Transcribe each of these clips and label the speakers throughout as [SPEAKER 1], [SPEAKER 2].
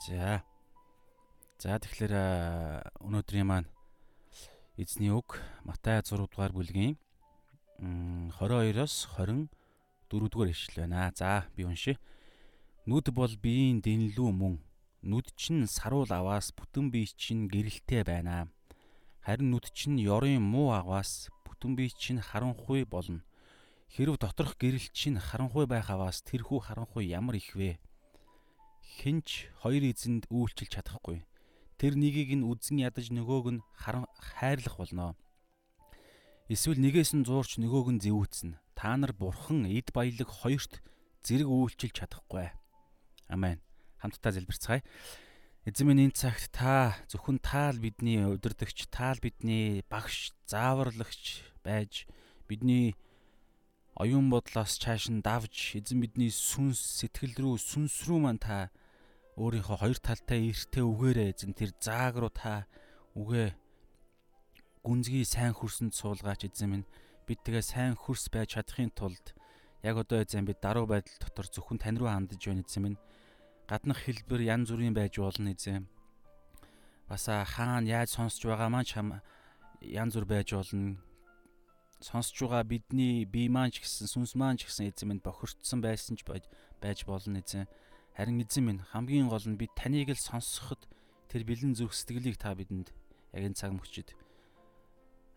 [SPEAKER 1] За. За тэгэхээр өнөөдрийн маань эзний үг Матай 6 дугаар бүлгийн 22-оос 24 дугаар ишлэл байна. За би уншия. Нүд бол биеийн дэнлүү мөн. Нүд чинь саруул аваас бүтэн бие чинь гэрэлтэй байна. Харин нүд чинь ёрын муу аваас бүтэн бие чинь харанхуй болно. Хэрв доторх гэрэл чинь харанхуй байх аваас тэрхүү харанхуй ямар их вэ? Хинч хоёр эзэнд үйлчилж чадахгүй. Тэр нэгийг нь үзэн ядаж нөгөөг нь хайрлах болно. Эсвэл нэгээс нь зуурч нөгөөг нь зэвүүцнэ. Та нар бурхан эд баялаг хоёрт зэрэг үйлчилж чадахгүй. Амен. Хамтдаа залбирцгаая. Эзэн минь энэ цагт та зөвхөн таал бидний удирдахч, таал бидний багш, зааварлагч байж бидний оюун бодлоос чааш нь давж эзэн бидний сүнс сэтгэл рүү сүнс рүү маань та өөрийнхөө хоёр талтай эртээ үгээрээ эзэн тэр зааг руу та үгээ гүнзгий сайн хөрсөнд суулгаач эзэн минь. Бид тэгээ сайн хөрс байж чадахын тулд яг одоо эзэн бид даруй байдал дотор зөвхөн тань руу хандж байна эзэн минь. Гаднах хэлбэр янз бүрийн байж болно эзэн. Бас хаана яаж сонсож байгаа маань ч янз бүр байж болно. Сонсож байгаа бидний бие маань ч гэсэн сүнс маань ч гэсэн эзэн минь бохирдсан байсан ч байж болно эзэн Харин эзэн минь хамгийн гол нь бид таныг л сонсоход тэр бэлэн зүрх сэтгэлийг та бидэнд яг энэ цаг мөчид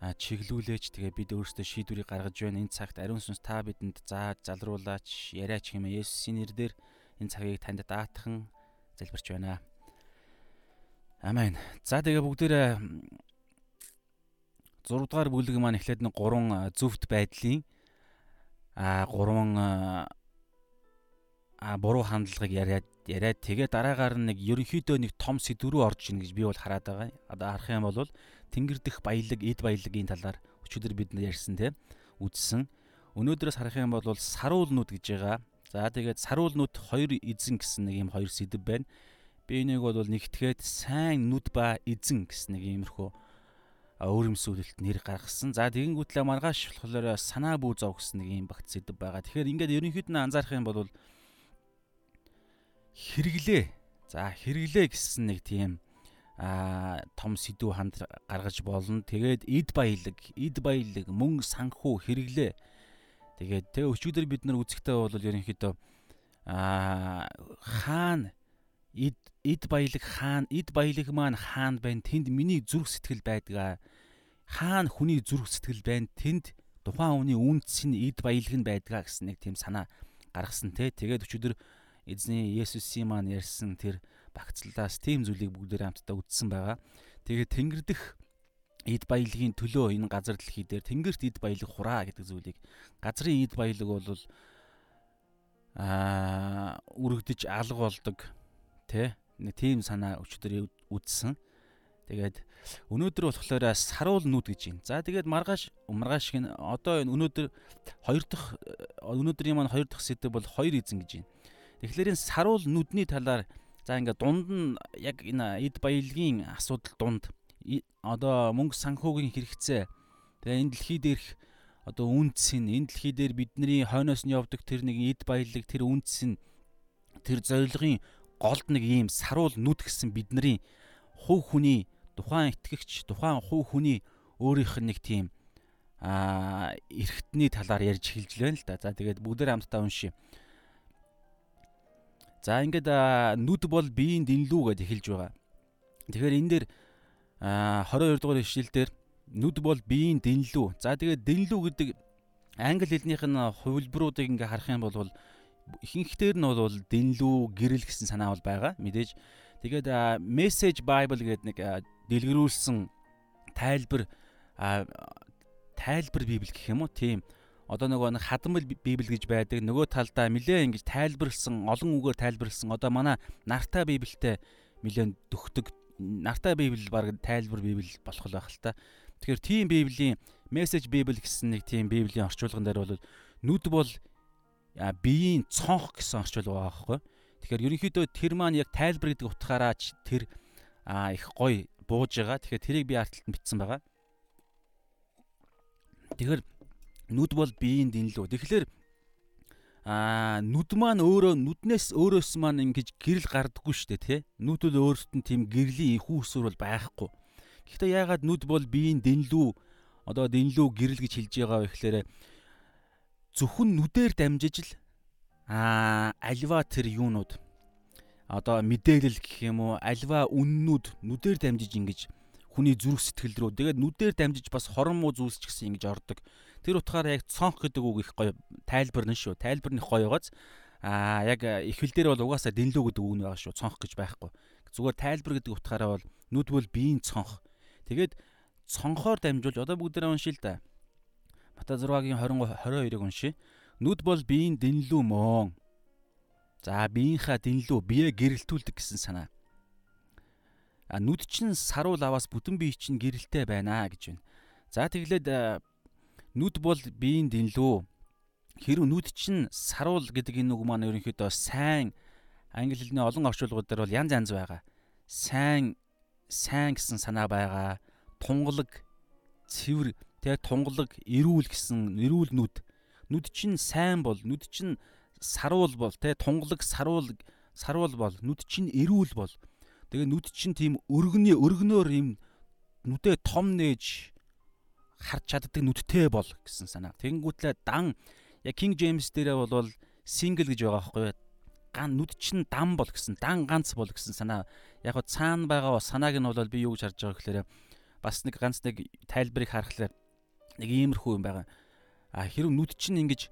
[SPEAKER 1] а чиглүүлээч тэгээ бид өөрсдөө шийдвэрийг гаргаж байна. Энэ цагт ариун сүнс та бидэнд зааж залруулаач, яриач хэмээн Есүсийн нэрээр энэ цагийг танд даатхан залбирч байна. Амен. За тэгээ бүгдээрээ 6 дугаар бүлэг маань эхлээд нэг гурван зөвхт байдлын а гурван буруу хандлагыг яриад яриад тэгээ дараагаар нэг ерөнхийдөө нэг том сэдв рүү орж ийн гэж би бол хараад байгаа. Одоо харах юм бол тэнгэр дэх баялаг, эд баялагын талаар өчигдөр бид ярьсан те үзсэн. Өнөөдрөөс харах юм бол саруулнууд гэж байгаа. За тэгээд саруулнууд хоёр эзэн гэсэн нэг юм хоёр сэдв байна. Би энийг бол нэгтгээд сайн нүд ба эзэн гэсэн нэг иймэрхүү өөрөмсөлөлт нэр гаргасан. За тэгэнгүүтлээ маргааш болохоор санаа бүү зов гэсэн нэг юм багт сэдв байгаа. Тэгэхээр ингээд ерөнхийд нь анзаарах юм бол хэрэглээ. За хэрэглээ гэсэн нэг тийм а том сэдв ханд гаргаж болно. Тэгээд эд баялаг, эд баялаг, мөнгө санхүү хэрэглээ. Тэгээд тэгээ өчигдөр бид нар үзэхдээ бол ерөнхийдөө а хаана эд эд баялаг хаана эд баялаг маань хаана байна тэнд миний зүрх сэтгэл байдгаа хаана хүний зүрх сэтгэл байна тэнд тухайн хүний үнц нь эд баялаг нь байдгаа гэсэн нэг тийм санаа гаргасан те тэгээд өчигдөр эзний Есүсийн маань ярьсан тэр багцлаас тийм зүйлийг бүгдээр хамтдаа үздсэн байгаа. Тэгээд тэнгэр дэх эд баялагын төлөө энэ газар дэлхий дээр тэнгэрт эд баялаг хураа гэдэг зүйлийг газрын эд баялаг бол аа үргэлдэж алга болдог тэ нэг тийм санаа өчтөр үздсэн. Тэгээд өнөөдөр болохоор саруул нүд гэж юм. За тэгээд маргааш маргааш шиг одоо өнөөдөр хоёр дахь өнөөдрийн маань хоёр дахь сэдв бол хоёр эзэн гэж юм. Тэгэхээр энэ саруул нүдний талаар за ингээд дунд нь яг энэ эд баялагын асуудал дунд одоо мөнгө санхүүгийн хэрэгцээ тэгээ энэ дэлхий дээрх одоо үнц нь энэ дэлхий дээр бидний хойноос нь явдаг тэр нэг эд баялаг тэр үнц нь тэр зорилгын голд нэг ийм саруул нүд гэсэн бидний хувь хүний тухайн итгэгч тухайн хувь хүний өөрийнх нь нэг тийм а эргэтний талаар ярьж хэлж байна л да. За тэгээд бүгдээр хамтдаа уншия. За ингээд нүд бол биеийн дэнлүү гэдээ эхэлж байгаа. Тэгэхээр энэ дээр 22 дугаар ишлэл дээр нүд бол биеийн дэнлүү. За тэгээд дэнлүү гэдэг англи хэлнийх нь хувилбаруудыг ингээ харах юм бол ихэнхдээ нь бол дэнлүү гэрэл гэсэн санаа бол байгаа. Мэдээж тэгээд message bible гэдэг нэг дэлгэрүүлсэн тайлбар тайлбар библи гэх юм уу тийм одоо нөгөө нэг хадмал библи гэж байдаг нөгөө талдаа нилээ ингэж тайлбарлсан олон үгээр тайлбарлсан одоо манай нартай библитэй нилээ дөхдөг нартай библи баг тайлбар библи болох байх л та. Тэгэхээр тийм библийн мессеж библи гэсэн нэг тийм библийн орчуулган дээр бол нүд бол биеийн цонх гэсэн орчуул байгаа байхгүй. Тэгэхээр ерөнхийдөө тэр маань яг тайлбар гэдэг утгаараа тэр их гоё бууж байгаа. Тэгэхээр тэрийг би артталт бичсэн байгаа. Тэгэхээр нүд бол биеийн дэнлүү. Тэгэхээр аа нүд маань өөрөө нүднээс өөрөөс маань ингэж гэрэл гардаггүй шүү дээ тий. Нүдэл өөрсөд нь тийм гэрлийн ихүү усур бол байхгүй. Гэхдээ яагаад нүд бол биеийн дэнлүү одоо дэнлүү гэрэл гэж хэлж байгаа вэ гэхээр зөвхөн нүдээр дамжиж л аа альва тэр юунууд одоо мэдээлэл гэх юм уу альва үннүүд нүдээр дамжиж ингэж хүний зүрх сэтгэл рүү тэгээд нүдээр дамжиж бас хорон муу зүйлс ч гэсэн ингэж ордог. Тэр утгаараа яг цонх гэдэг үг их гоё тайлбарна шүү. Тайлбар нь гоё байгааз аа яг ихвэл дээр бол угаасаа дэнлүү гэдэг үг нь байгаа шүү. Цонх гэж байхгүй. Зүгээр тайлбар гэдэг утгаараа бол нүд бол биеийн цонх. Тэгээд цонхоор дамжуулж одоо бүгдээрээ уншия л да. Мата 6-гийн 20 22-ыг уншия. Нүд бол биеийн дэнлүү мөн. За биеийнхаа дэнлүү бие гэрэлтүүлдэг гэсэн санаа. А нүд чинь саруул аваас бүтэн бие чинь гэрэлтэй байна гэж байна. За тэглээд нүд бол биеийн дэнлүү. Хэрв нүд чинь саруул гэдэг энэ үг маань ерөнхийдөө сайн англи хэлний олон орчуулгууд дээр бол янз янз байгаа. Сайн сайн гэсэн санаа байгаа. Тунгалаг, цэвэр, тэгээ тунгалаг, эрүүл гэсэн эрүүл нүд. Нүд чинь сайн бол, нүд чинь саруул бол, тэгээ тунгалаг, саруул саруул бол, нүд чинь эрүүл бол. Тэгээ нүд чинь тийм өргөний өргөнөөр юм нүдээ том нээж харж чаддаг нүдтэй бол гэсэн санаа. Тэнгүүтлээ дан яг King James дээрээ бол single гэж байгаа байхгүй юу? Ган нүд чинь дан бол гэсэн, дан ганц бол гэсэн санаа. Яг го цаана байгаа санааг нь бол би юу гэж харж байгаа гэхээр бас нэг ганц нэг тайлбарыг харахаар нэг иймэрхүү юм байгаа. А хэрв нүд чинь ингэж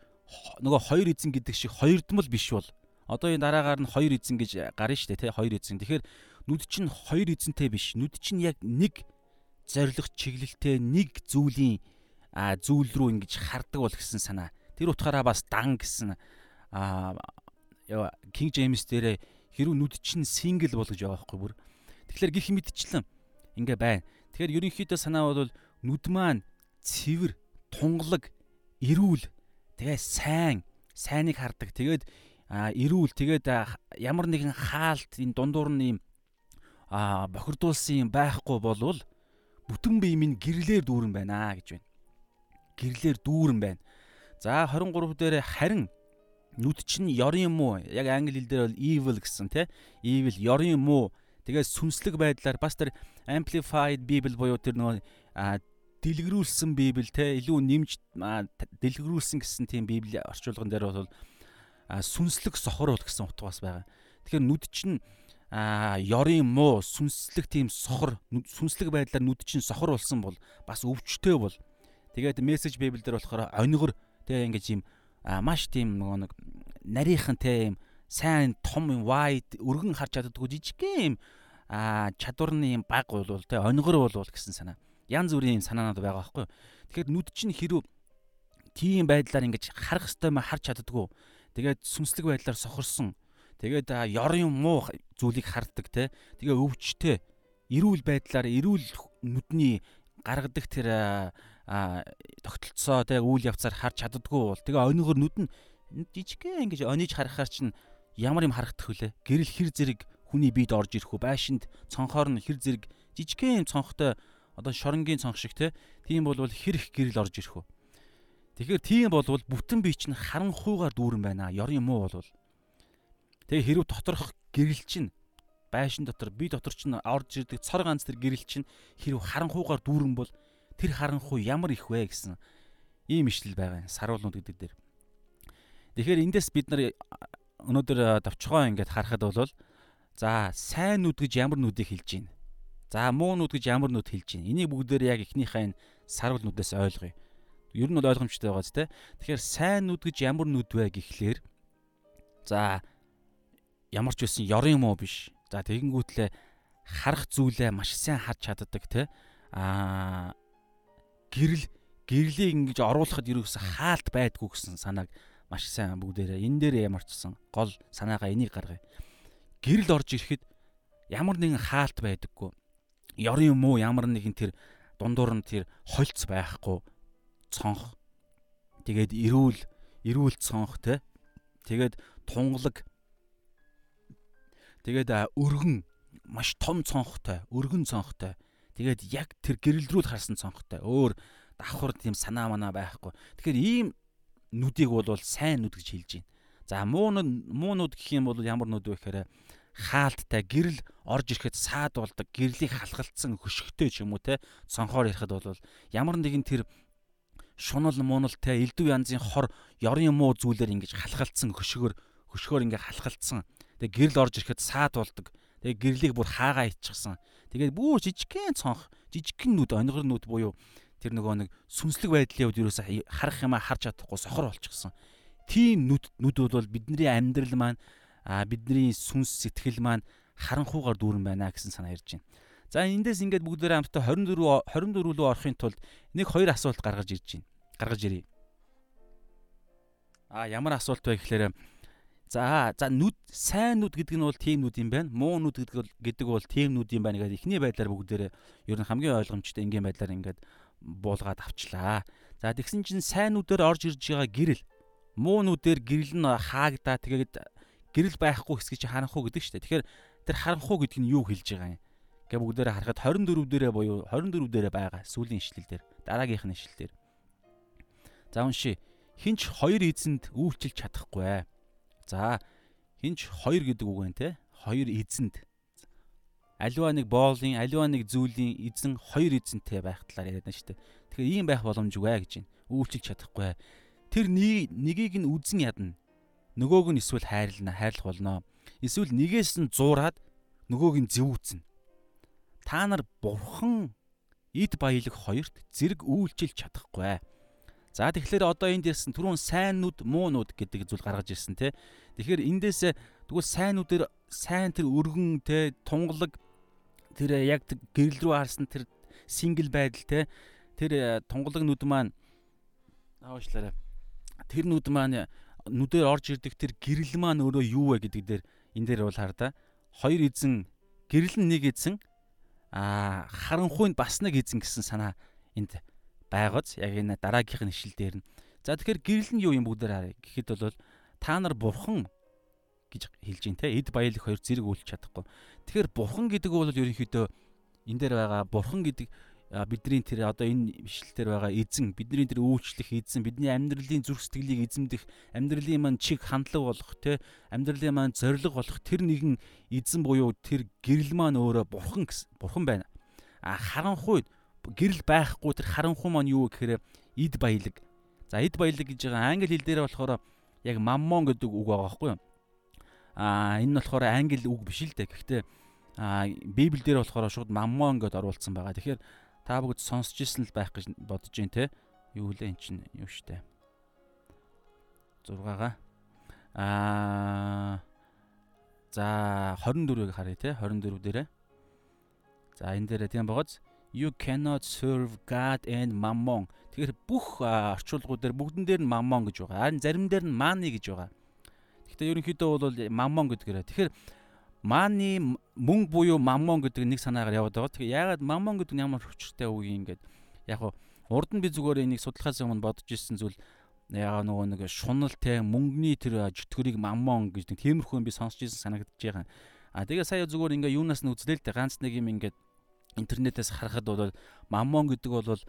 [SPEAKER 1] нөгөө хоёр эзэн гэдэг шиг хоёрдмол биш бол одоо энэ дараагаар нь хоёр эзэн гэж гарна шүү дээ тий хоёр эзэн. Тэгэхээр нүд чинь хоёр эзэнтэй биш. Нүд чинь яг нэг зориг чиглэлтэй нэг зүйлийн зүйл рүү ингэж хардаг бол гэсэн санаа. Тэр утгаараа бас дан гэсэн King James дээрээ хэрүү нүд чинь single бол гэж байгаа байхгүй бүр. Тэгэхээр гих мэдчлэн ингээ байна. Тэгэхээр ерөнхийдөө санаа бол нүд маань цэвэр, тунгалаг, эрүүл, тэгээ сайн, сайныг хардаг. Тэгээд эрүүл, тэгээд ямар нэгэн хаалт энэ дундуур нь юм бохирдуулсан юм байхгүй болвол бүтэн бие минь гэрлэр дүүрэн байна гэж байна. Гэрлэр дүүрэн байна. За 23 дээр харин нүд чинь ёрын муу яг англи хэл дээр бол evil гэсэн тий evil ёрын муу тэгээд сүнслэг байдлаар бас тэр amplified bible буюу тэр нөгөө дэлгэрүүлсэн библ те илүү нэмж дэлгэрүүлсэн гэсэн тийм библи орчуулган дээр бол сүнслэг сохор бол гэсэн утгаас байгаа. Тэгэхээр нүд чинь а ёрын муу сүнслэг тийм сохор сүнслэг байдлаар нүд чинь сохор болсон бол бас өвчтэй бол. Тэгээд мессеж библ дээр болохоор онигор тэг ингэж юм маш тийм нөгөө нэг нарийнхан те юм сайн том юм wide өргөн харж чаддаггүй жижигхэн юм чадварны юм баг бол те онигор бол гэсэн санаа. Янз бүрийн санаанууд байгаа байхгүй. Тэгэхээр нүд чинь хэрүү тийм байдлаар ингэж харах хэвээр харж чаддаггүй. Тэгээд сүнслэг байдлаар сохорсон Тэгээд ёрын муу зүйлийг харддаг те. Тэгээ өвчтэй эрүүл байдлаар эрүүл нүдний гаргадаг тэр тогтолцоо те үйл явцаар харж чаддггүй бол тэгээ онигор нүд нь жижигхэн ингэж ониж харахаар чинь ямар юм харагдах вүлээ. Гэрэл хэр зэрэг хүний биед орж ирэх үү? Байшинд цонхоор нь хэр зэрэг жижигхэн цонхтой одоо шоронгийн цонх шиг те. Тийм бол хэр их гэрэл орж ирэх үү? Тэгэхээр тийм болвол бүтэн бие чинь харанхуйгаар дүүрэн байна. Ёрын муу болвол Тэгээ хэрв доторх гэрэл чинь байшин дотор би дотор чинь орж ирдэг цор ганц тэр гэрэл чинь хэрв харанхуугаар дүүрэн бол тэр харанхуй ямар их вэ гэсэн ийм ишлэл байгаа юм саруулнууд гэдэг дээр. Тэгэхээр эндээс бид нар өнөөдөр давчхоо ингээд харахад бол за сайн нүд гэж ямар нүдийг хэлж байна. За муу нүд гэж ямар нүд хэлж байна. Энийг бүгдээр яг эхнийхээ энэ саруул нүдээс ойлгоё. Ер нь бол ойлгомжтой байгаа ч тийм. Тэгэхээр сайн нүд гэж ямар нүд вэ гэхлээр за ямар ч байсан ёрын муу биш. За тэгэнгүүтлээ харах зүйлээ маш сайн харж чаддаг те. Аа гэрэл гэрлийг ингэж оруулахад ерөөсө хаалт байдгүй гэсэн санааг маш сайн бүгдээрээ энэ дээр ямарчсан гол санаагаа энийг гаргая. Гэрэл орж ирэхэд ямар нэгэн хаалт байдаггүй. Ёрын муу ямар нэгэн тэр дундуур нь тэр хольц байхгүй цонх. Тэгээд эрүүл эрүүл цонх те. Тэгээд тунгалаг Тэгээд өргөн маш том цонхтой, өргөн цонхтой. Тэгээд яг тэр гэрэл рүү харсан цонхтой. Өөр давхар тийм санаа манаа байхгүй. Тэгэхээр ийм нүдийг бол сайн нүд гэж хэлж байна. За муу муу нүд гэх юм бол ямар нүд вэ гэхээр хаалттай гэрэл орж ирэхэд саад болдог гэрлийг халахалцсан хөшгтэй ч юм уу те цонхоор ярихад бол ямар нэгэн тэр шунал мунал те элдв янзын хор ёрын муу зүйлээр ингэж халахалцсан хөшгөөр хөшгөөр ингээ халахалцсан тэгээ гэрэл орж ирэхэд саад болдог тэгээ гэрлийг бүр хаагаа иччихсан тэгээд бүр жижигхэн цонх жижигхэн нүд онгор нүд буюу тэр нөгөө нэг сүнслэг байдлын хувьд юусаа харах юмаа харж чадахгүй сохор болчихсон тийм нүд нүд бол бидний амьдрал маань а бидний сүнс сэтгэл маань харанхуугаар дүүрэн байна гэсэн санаа ирж байна. За эндээс ингээд бүгдээрээ хамтдаа 24 24 рүү орохын тулд нэг хоёр асуулт гаргаж ирж байна. Гаргаж ирье. А ямар асуулт вэ гэхээр за за нүд сайн нүд гэдэг нь бол тийм нүд юм байна. Муу нүд гэдэг гэдэг бол тийм нүд юм байна гэдэг ихний байдлаар бүгдээрээ ер нь хамгийн ойлгомжтой энгийн байдлаар ингээд буулгаад авчлаа. За тэгсэн чинь сайн нүдээр орж ирж байгаа гэрэл муу нүдээр гэрэл нь хаагдаа тэгээд гэрэл байхгүй хэсгийг чи харанхуу гэдэг шүү дээ. Тэгэхээр тэр харанхуу гэдэг нь юу хэлж байгаа юм? Гэ бүгдээрээ харахад 24 дээрээ буюу 24 дээрээ байгаа сүүлийн ишлэл дээр дараагийнх нь ишлэл дээр. За унши. Хинч хоёр эзэнд үйлчилж чадахгүй. За хинч хоёр гэдэг үг байна те. Хоёр эзэнд. Аливаа нэг боолын, аливаа нэг зүйлийн эзэн хоёр эзэнтэй байх талаар яриад байна шүү дээ. Тэгэхээр ийм байх боломжгүй гэж байна. Үйлчилж чадахгүй. Тэр нэгийг нь үзэн ядна нөгөөг нь эсвэл хайрлна, хайрлах болно. Эсвэл нэгээс нь зуураад нөгөөг нь зэвүүцнэ. Та нар бурхан эд баялаг хоёрт зэрэг үйлчилж чадахгүй. За тэгэхээр одоо энд ярьсан түрүүн сайн нүд, муу нүд гэдэг зүйл гаргаж ирсэн те. Тэгэхээр эндээс тэгвэл сайн нүдээр сайн тэр өргөн те тунгалаг тэр яг гэрэл рүү харсан тэр сингл байдал те тэр тунгалаг нүд маань аавчлаарай. Тэр нүд маань нүдээр орж ирдэг тэр гэрэл маань өөрөө юу вэ гэдэг дээр энэ дээр бол хар да. Хоёр эзэн гэрэл нь нэг эзэн аа харанхуйнд бас нэг эзэн гэсэн санаа энд байгааз яг энэ дараагийнх нь ишил дээр нь. За тэгэхээр гэрэл нь юу юм бүгдээр харъя. Гэхэд бол та нар бурхан гэж хэлж гин те эд баялаг хоёр зэрэг үйлч чадахгүй. Тэгэхээр бурхан гэдэг бол ерөнхийдөө энэ дээр байгаа бурхан гэдэг бидний тэр одоо энэ бичлэлээр байгаа эзэн бидний тэр үйлчлэх эзэн бидний амьдралын зүрх сэтгэлийг эзэмдэх амьдралын маань чиг хандлага болох те амьдралын маань зориг болох тэр нэгэн эзэн буюу тэр гэрэл маань өөрөө бурхан бурхан байна а харанхуйд гэрэл байхгүй тэр харанхуй маань юу гэхээр эд баялаг за эд баялаг гэж байгаа англи хэл дээр болохоор яг маммон гэдэг үг байгаа байхгүй юу а энэ нь болохоор англи үг биш л дээ гэхдээ а библиэл дээр болохоор шууд маммон гэдээ оруулсан байгаа тэгэхээр та бүгд сонсч ирсэн л байх гэж бодож байна те. Юу лээ эн чинь юу штэ. 6-га. Аа За 24-ыг харъя те 24 дээрээ. За энэ дээрээ тийм байгааз you cannot serve God and mammon. Тэгэхээр бүх орчуулгууд дээр бүгдэн дээр нь mammon гэж байгаа. Харин зарим дээр нь money гэж байгаа. Гэхдээ ерөнхийдөө бол mammon гэдгээрээ. Тэгэхээр Мани мөнгө буюу маммон гэдэг нэг санаагаар яваад байгаа. Тэгэхээр яагаад маммон гэдэг нь ямар хүчтэй үг юм ингээд яг урд нь би зүгээр энийг судлахаас өмнө бодож ирсэн зүйл ягаа нөгөө нэг шунал те мөнгөний тэр жөтгөрийг маммон гэж нэг тиймэрхүү юм би сонсч ирсэн санагдаж байгаа. А тэгээ сая зүгээр ингээ юунаас нь үзлээ л дээ ганц нэг юм ингээд интернетээс харахад бол маммон гэдэг бол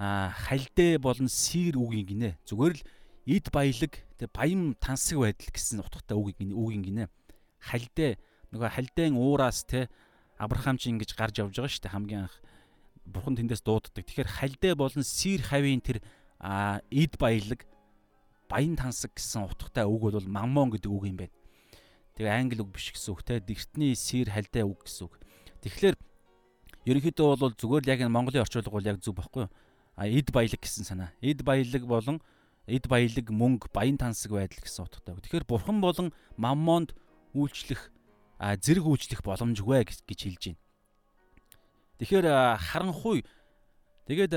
[SPEAKER 1] а халдэ болон сэр үг юм гинэ. Зүгээр л эд баялаг тэг баян тансаг байдал гэсэн утгатай үг юм үг юм гинэ. Халдэ нөгөө хальдайн уураас те Авраам чи ингэж гарч явж байгаа шүү дээ хамгийн анх бурхан тэндээс дууддаг. Тэгэхээр хальдэ болон сир хавийн тэр эд баялаг баян тансаг гэсэн утгатай үг бол маммон гэдэг үг юм байна. Тэгээ англи үг биш гэсэн үг те дэгтний сир хальдэ үг гэсэн үг. Тэгэхээр ерөнхийдөө бол зүгээр л яг энэ Монголын орчуулга бол яг зөв байхгүй юу? А эд баялаг гэсэн санаа. Эд баялаг болон эд баялаг мөнгө баян тансаг байдал гэсэн утгатай. Тэгэхээр бурхан болон маммонд үйлчлэх зэрэг үйлчлэх боломжгүй гэж хэлж байна. Тэгэхээр харанхуй тэгээд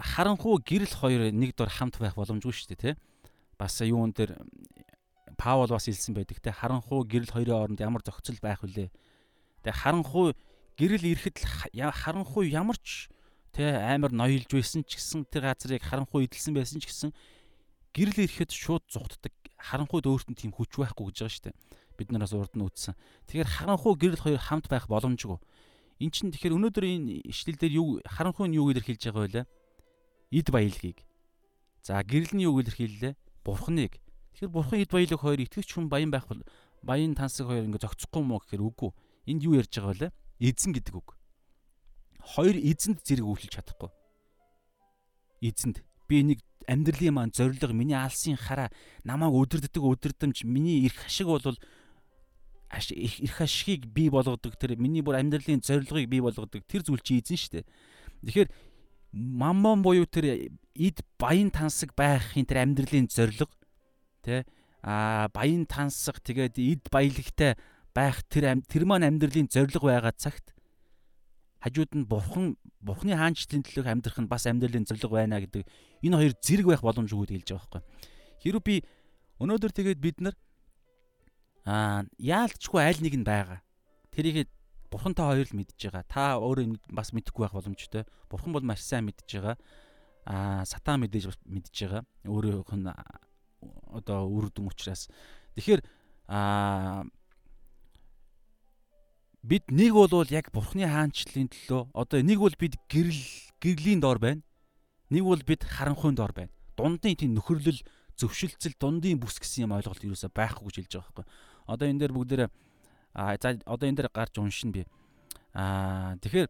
[SPEAKER 1] харанхуй гэрэл хоёр нэг дор хамт байх боломжгүй шүү дээ, тэ. Бас юун дээр Паул бас хэлсэн байдаг те харанхуй гэрэл хоёрын хооронд ямар зохицол байх вүлээ. Тэгээ харанхуй гэрэл ирэхэд харанхуй ямар ч тэ амар ноёлж байсан ч гэсэн тэр газрыг харанхуй эдэлсэн байсан ч гэсэн гэрэл ирэхэд шууд зүхтдаг. Харанхуйд өөртөө тийм хүч байхгүй гэж байгаа шүү дээ бид нараас урд нь үтсэн. Тэгэхээр харанхуй гэрэл хоёр хамт байх боломжгүй. Эн чинь тэгэхээр өнөөдөр энэ ишлэл дээр юу харанхуй нь юу хэлж байгаа вэ? Эд баялагийг. За гэрэл нь юу гэж хэллээ? Бурхныг. Тэгэхээр бурхан эд баялаг хоёр итгэвч хүн баян байх баян тансаг хоёр ингээ зохицохгүй мó гэхээр үгүй. Энд юу ярьж байгаа вэ? Эзэн гэдэг үг. Хоёр эзэнд зэрэг үйлчлж чадахгүй. Эзэнд би нэг амьдралын маань зориг миний алсын хараа намайг өдөрддөг өдөрдөмж миний эрх ашиг бол эрх ашигыг бий болгодог тэр миний бүр амьдралын зорилгыг бий болгодог тэр зүйл чи эзэн шүү дээ. Тэгэхээр маммон буюу тэр эд баян тансаг байхын тэр амьдралын зорилго тэ а баян тансаг тэгээд эд баялагтай байх тэр тэр маань амьдралын зорилго байгаа цагт хажууд нь бурхан бурхны хаанчлалын төлөөх амьдрах нь бас амьдралын зорилго байна гэдэг энэ хоёр зэрэг байх боломжгүй хэлж байгаа байхгүй. Хэрвээ би өнөөдөр тэгээд бид нар аа яалтчгүй аль нэг нь байгаа. Тэрийг бурхантай хоёр л мэдж байгаа. Та өөрөө бас мэдэхгүй байх боломжтой. Бурхан бол маш сайн мэдж байгаа. Аа сатан мэдээж мэдж байгаа. Өөрөөх нь одоо үрдэн учраас. Тэгэхээр аа бид нэг бол яг бурхны хаанчлалын төлөө одоо нэг бол бид гэрэл гэрлийн дор байна. Нэг бол бид харанхуйн дор байна. Дундын тийм нөхөрлөл зөвшөлтсөл дундын бүс гэсэн юм ойлголт юусаа байхгүй гэж хэлж байгаа байхгүй. Одоо энэ дээр бүгдээр а за одоо энэ дээр гарч уншина би. Аа тэгэхээр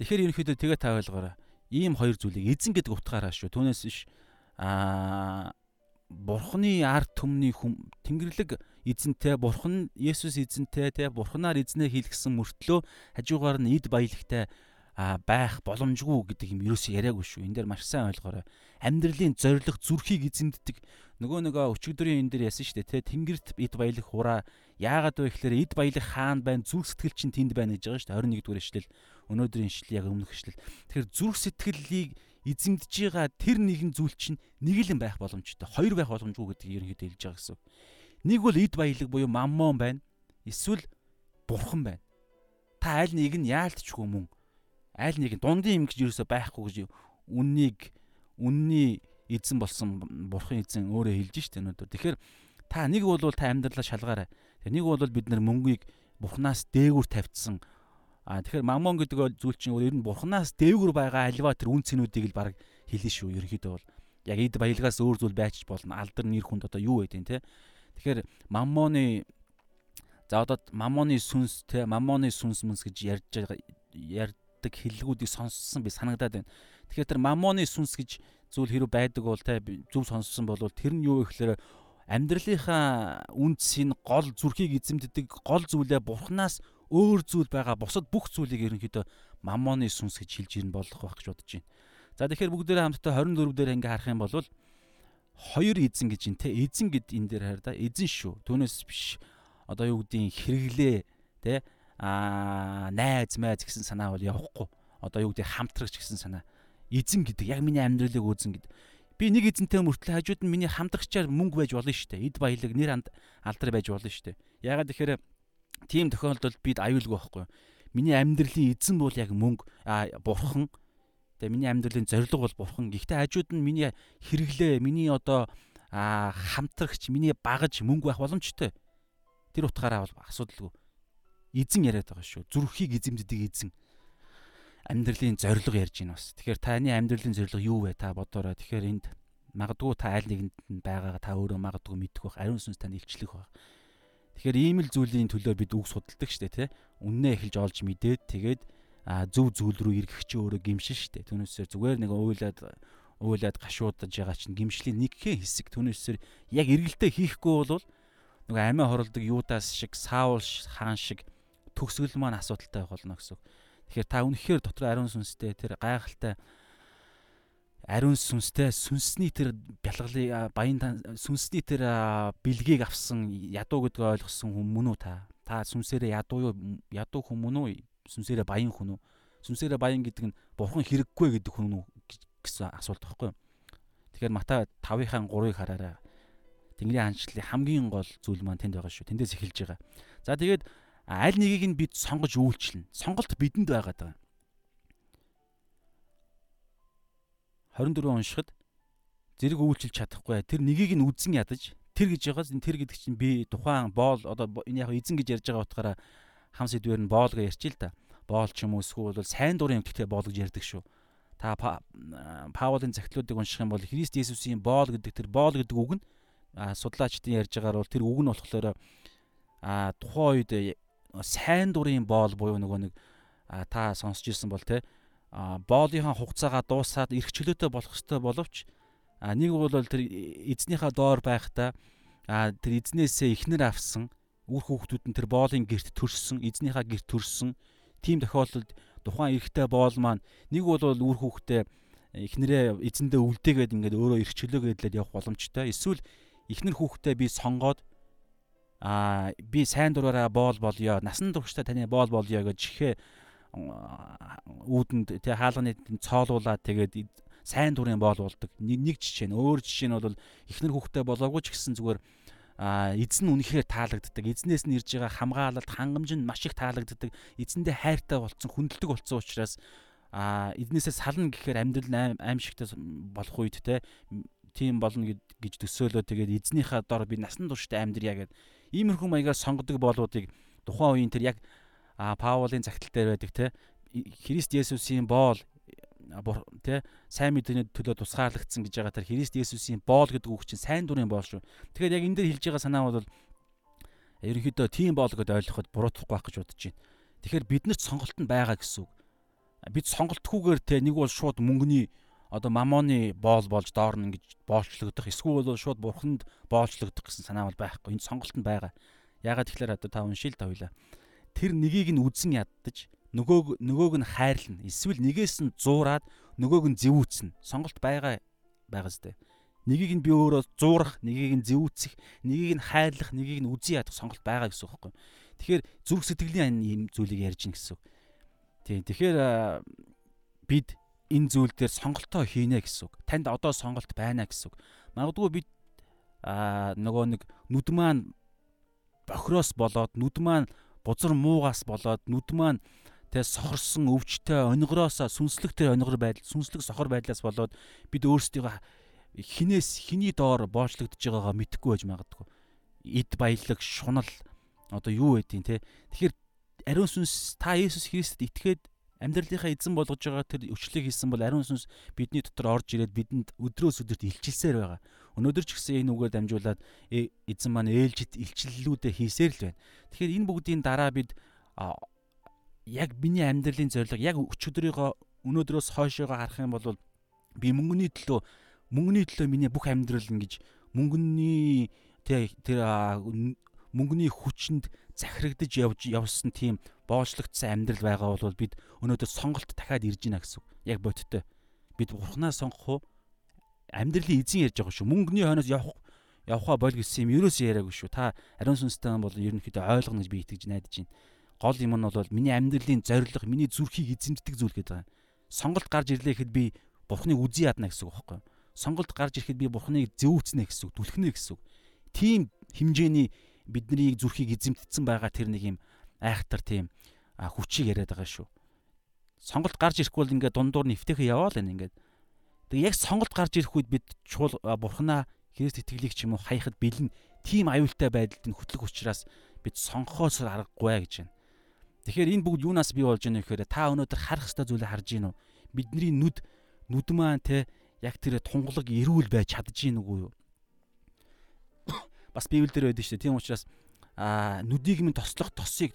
[SPEAKER 1] тэгэхээр ерөнхийдөө тэгээ та ойлгоорой. Ийм хоёр зүйлийг эзэн гэдэг утгаараа шүү. Түүнээс биш аа бурхны ард түмний хүм тэнгэрлэг эзэнтэй бурхан Есүс эзэнтэй те бурханаар эзнээ хийлгсэн мөртлөө хажуугаар нь эд баялагтай байх боломжгүй гэдэг юм ерөөсөө яриаггүй шүү. Энэ дээр маш сайн ойлгоорой. Амьдралын зориг зүрхийг эзэмддэг нөгөө нөгөө өчигдрийн энэ дээр ясан шүү дээ те тэнгэрт эд баялаг хураа яагаад вэ гэхээр эд баялаг хаан байна зүрх сэтгэл чинь тэнд байна гэж байгаа шүү дээ 21 дугаар ишлэл өнөөдрийн ишлэл яг өмнөх ишлэл тэгэхээр зүрх сэтгэлийг эзэмдэж байгаа тэр нэгэн зүйл чинь нэг л байх боломжтой хоёр байх боломжгүй гэдгийг ерөнхийдөө хэлж байгаа гэсэн нэг бол эд баялаг буюу маммон байна эсвэл бурхан байна та аль нэг нь яалтчгүй мөн аль нэг нь дундын юм гэж юусоо байхгүй гэж үннийг үнний эзэн болсон бурхан эзэн өөрөө хэлж штэ өнөөдөр. Тэгэхээр та нэг бол та амьдралаа шалгаарай. Тэгээ нэг бол бид нар мөнгийг бурхнаас дээгүүр тавьчихсан. А тэгэхээр мамон гэдэг зүйл чинь ер нь бурхнаас дээгүүр байгаа альва тэр үн цэнүүдийг л баг хэлнэ шүү. Ерөнхийдөө бол яг эд баялгаас өөр зүйл байж болно. Алдар нэр хүнд одоо юу байдیں۔ те. Тэгэхээр мамоны за одоо мамоны сүнс те мамоны сүнс мүнс гэж ярьж ярьдаг хэллэгүүдийг сонссон би санагдаад байна. Тэгэхээр тэр мамоны сүнс гэж зүйл хэрэг байдаг бол те зөв сонссон бол тэр нь юу гэхээр амьдралынхаа үндсийн гол зүрхийг эзэмддэг гол зүйлээ бурхнаас өөр зүйл байгаа бусад бүх зүйлийг ерөнхийдөө мамоны сүнс гэж хэлж ирнэ болох байх гэж бодож байна. За тэгэхээр бүгдээрээ хамтдаа 24 дээр ингээ харах юм бол хоёр эзэн гэж юм те эзэн гэд энэ дээр хараа да эзэн шүү. Түүнээс биш одоо юу гэдгийг хэрэглээ те аа найз майз гэсэн санаа бол явахгүй. Одоо юу гэдэг хамтрагч гэсэн санаа эзэн гэдэг яг миний амьдралыг үүзэн гэдэг. Би нэг эзэнтэй мөртлөө хажууд нь миний хамтрагчаар мөнгө байж болно шүү дээ. Эд баялаг нэр алдар байж болно шүү дээ. Ягаад тэгэхээр тийм тохиолдолд бид аюулгүй байхгүй. Миний амьдралын эзэн бол яг мөнгө бурхан. Тэгээ миний амьдралын зориг бол бурхан. Гэхдээ хажууд нь миний хэрэглээ, миний одоо хамтрагч, миний багаж мөнгө байх боломжтой. Тэр утгаараа бол асуудалгүй. Эзэн яриад байгаа шүү. Зүрхийг эзэмддэг эзэн амьдралын зорилго ярьж байна бас. Тэгэхээр таны амьдралын зорилго юу вэ? Та бодоорой. Тэгэхээр энд магадгүй та аль нэгэнд нь байгаагаа та өөрөө магадгүй мэдэх байх. Ариун сүнс тань илчлэх байх. Тэгэхээр ийм л зүйлийн төлөө бид үг судалдаг штэ тий. Үннээ эхэлж олж мэдээд тэгээд зөв зүйл рүү эргэх чи өөрөө гимшин штэ. Түүнээсээ зүгээр нэг уйлаад уйлаад гашуудаж байгаа чинь гимшлийн нэгхэн хэсэг түүнээсээр яг эргэлтээ хийхгүй бол нөгөө амиа хорлдог юудаас шиг саул хаан шиг төгсгөл маань асуудалтай болно гэсэн. Тэгэхээр та үнэхээр дотор ариун сүнстэй тэр гайхалтай ариун сүнстэй сүнсний тэр бялгалыг баян сүнсний тэр бэлгийг авсан ядуу гэдгийг ойлгосон хүн мөн үү та? Та сүнсээрээ ядуу юу ядуу хүн мөн үү? Сүнсээрээ баян хүн үү? Сүнсээрээ баян гэдэг нь бурхан хэрэггүй гэдэг хүн үү гэсэн асуулт байхгүй юу? Тэгэхээр Матай 5-ын 3-ыг хараарай. Тэнгэрийн хаанчлалын хамгийн гол зүйл маань тэнд байгаа шүү. Тэндээс эхэлж байгаа. За тэгээд аль нэгийг нь бид сонгож үйлчлэнэ. Сонголт бидэнд байгаа. 24 уншихад зэрэг үйлчилж чадахгүй. Тэр нёгийг нь үзэн ядаж тэр гэж байгаас энэ тэр гэдэг чинь би тухайн боол одоо энэ яг эзэн гэж ярьж байгаа утгаараа хам сэдвэр нь боол гэж ярьчих л та. Боол ч юм уу эсвэл бол сайн дурын эмгэгтэй боол гэж ярьдаг шүү. Та Паулын загтлуудыг унших юм бол Христ Есүсийн боол гэдэг тэр боол гэдэг үг нь судлаачдын ярьж байгаагаар бол тэр үг нь болохоор а тухайн үед сайн дурын боол буюу нөгөө нэг та сонсч ирсэн бол те боолынхаа хугацаагаа дуусаад эрх чөлөөтэй болох ёстой боловч нэг бол тэр эзнийхээ доор байхдаа тэр эзнээсээ ихнэр авсан үр хүүхдүүд нь тэр боолын герт төрсөн эзнийхээ герт төрсөн тийм тохиолдолд тухайн эрэгтэй боол маань нэг бол үр хүүхдээ эхнэрээ эзэндээ үлдээгээд ингээд өөрөө эрх чөлөөгөөдлээд явах боломжтой. Эсвэл эхнэр хүүхдээ би сонгоод аа би сайн дураараа боол болёо, насан туршдаа таны боол болёо гэж чихээ үүдэнд тэг хаалганы цоолуулаад тэгээд сайн дурын боол болдог. Нэг жишээ нь өөр жишээ нь бол эхнэр хүүхдээ болоогүй ч гэсэн зүгээр а эзэн үнэхээр таалагддаг. Эзнээс нь ирж байгаа хамгаалалт, хангамж нь маш их таалагддаг. Эзэндээ хайртай болцсон, хүндэлдэг болцсон учраас а эднээсээ сална гэхээр амьдрал аимшигтай болох үед те тийм болно гэж төсөөлөө тэгээд эзнийхээ дор би насан туршдаа амьдрья гэд иймэрхүү маягаар сонгодог болуудыг тухайн үеийн тэр яг Паулын загтал дээр байдаг те Христ Есүсийн боол те сайн мэдээний төлөө тусгаарлагдсан гэж байгаа тэр Христ Есүсийн боол гэдэг үг чинь сайн дурын боол шүү. Тэгэхээр яг энэ дээр хэлж байгаа санаа бол ерөнхийдөө тийм боол гэдээ ойлгоход буруутгахгүй байх гэж бодож байна. Тэгэхээр биднэрт сонголт нь байгаа гэсэн үг бид сонголтгүйгээр те нэг бол шууд мөнгөний одоо мамоны боол болж доорно ингэж боолчлогдох эсвэл бол шууд бурханд боолчлогдох гэсэн санаа бол байхгүй. Энд сонголт нь байгаа. Ягаад тэгэхээр одоо та уншил та хоёлаа. Тэр нёгийг нь үзэн яддаж нөгөөг нөгөөг нь хайрлна. Эсвэл нэгээс нь зуураад нөгөөг нь зэвүүцнэ. Сонголт байгаа байгаа зү. Нэгийг нь би өөрөө зуурах, нэгийг нь зэвүүцэх, нэгийг нь хайрлах, нэгийг нь үзий ядах сонголт байгаа гэсэн үг байхгүй. Тэгэхээр зүрх сэтгэлийн ийм зүйлийг ярьж гин гэсэн үг. Тийм. Тэгэхээр бид энэ зүйл дээр сонголтоо хийнэ гэсэн үг. Танд одоо сонголт байна гэсэн үг. Магадгүй бид аа нөгөө нэг нүд маань бохроос болоод нүд маань бузар муугаас болоод нүд маань тэ сохорсон өвчтэй онгороос сүнслэгтэй онгор байдал сүнслэг сохор байдлаас болоод бид өөрсдийгөө хинээс хиний доор боочлогдож байгаагаа мэдэхгүй байж магадгүй. Эд баялаг, шунал одоо юу байдیں۔ те. Тэгэхээр ариун сүнс та Есүс Христэд итгээд амьдралынхаа эзэн болгож байгаа тэр өчлөгийг хийсэн бол ариун сүнс бидний дотор орж ирээд бидэнд өдрөөс өдөрт илчилсээр байгаа. Өнөөдөр ч гэсэн энэ үгээр дамжуулаад «Э, эзэн маань ээлжид илчиллүүдээ хийсээр л байна. Тэгэхээр энэ бүгдийн дараа бид яг миний амьдралын зорилго яг өчигдрийнхөө өнөөдрөөс хойшоогоо харах юм бол би мөнгөний төлөө мөнгөний төлөө миний бүх амьдрал ингэж мөнгөний тэр мөнгөний хүчинд захирагдж явж явсан тийм боолчлогдсон амьдрал байгаа бол бид өнөөдөр сонголт дахиад ирж гинэ гэсэн. Яг бодиттой. Бид бурхнаа сонгох уу? Амьдралын эзэн ярьж байгаа шүү. Мөнгөний хойноос явах явхаа бол гэсэн юм ерөөс яриаггүй шүү. Та ариун сүнстэй бол ерөнхийдөө ойлгоно гэж би итгэж найдаж байна. Гол юм нь бол миний амьдралын зорилго, миний зүрхийг эзэмддэг зүйл гэдэг байгаа. Сонголт гарч ирлээ гэхэд би бурхныг үзий ядна гэсэн үг байхгүй юу? Сонголт гарч ирэхэд би бурхныг зөөвцнэ гэсэн үг, түлхнэ гэсэн үг. Тийм хэмжээний бидний зүрхийг эзэмтдсэн байгаа тэр нэг юм айхтар тийм хүчийг яриад байгаа шүү. Сонголт гарч ирэхгүй бол ингээд дундуур нь эвтэхэ яваал байна ингээд. Тэг яг сонголт гарч ирэх үед бид чуул бурхнаа Христ итгэлийг ч юм уу хаяхад бэлэн тийм аюултай байдалд нь хөтлөх учраас бид сонгохоос аргагүй гэж байна. Тэгэхээр энэ бүгд юунаас бий болж байна гэхээр та өнөөдөр харах ёстой зүйлээ харж гин үү? Бидний нүд нүд маань те яг тэр тунгалаг эрүүл байж чадж гин үгүй юу? бас Библиэлд байдаг шүү дээ. Тийм учраас аа нүдийг минь тослох тосыг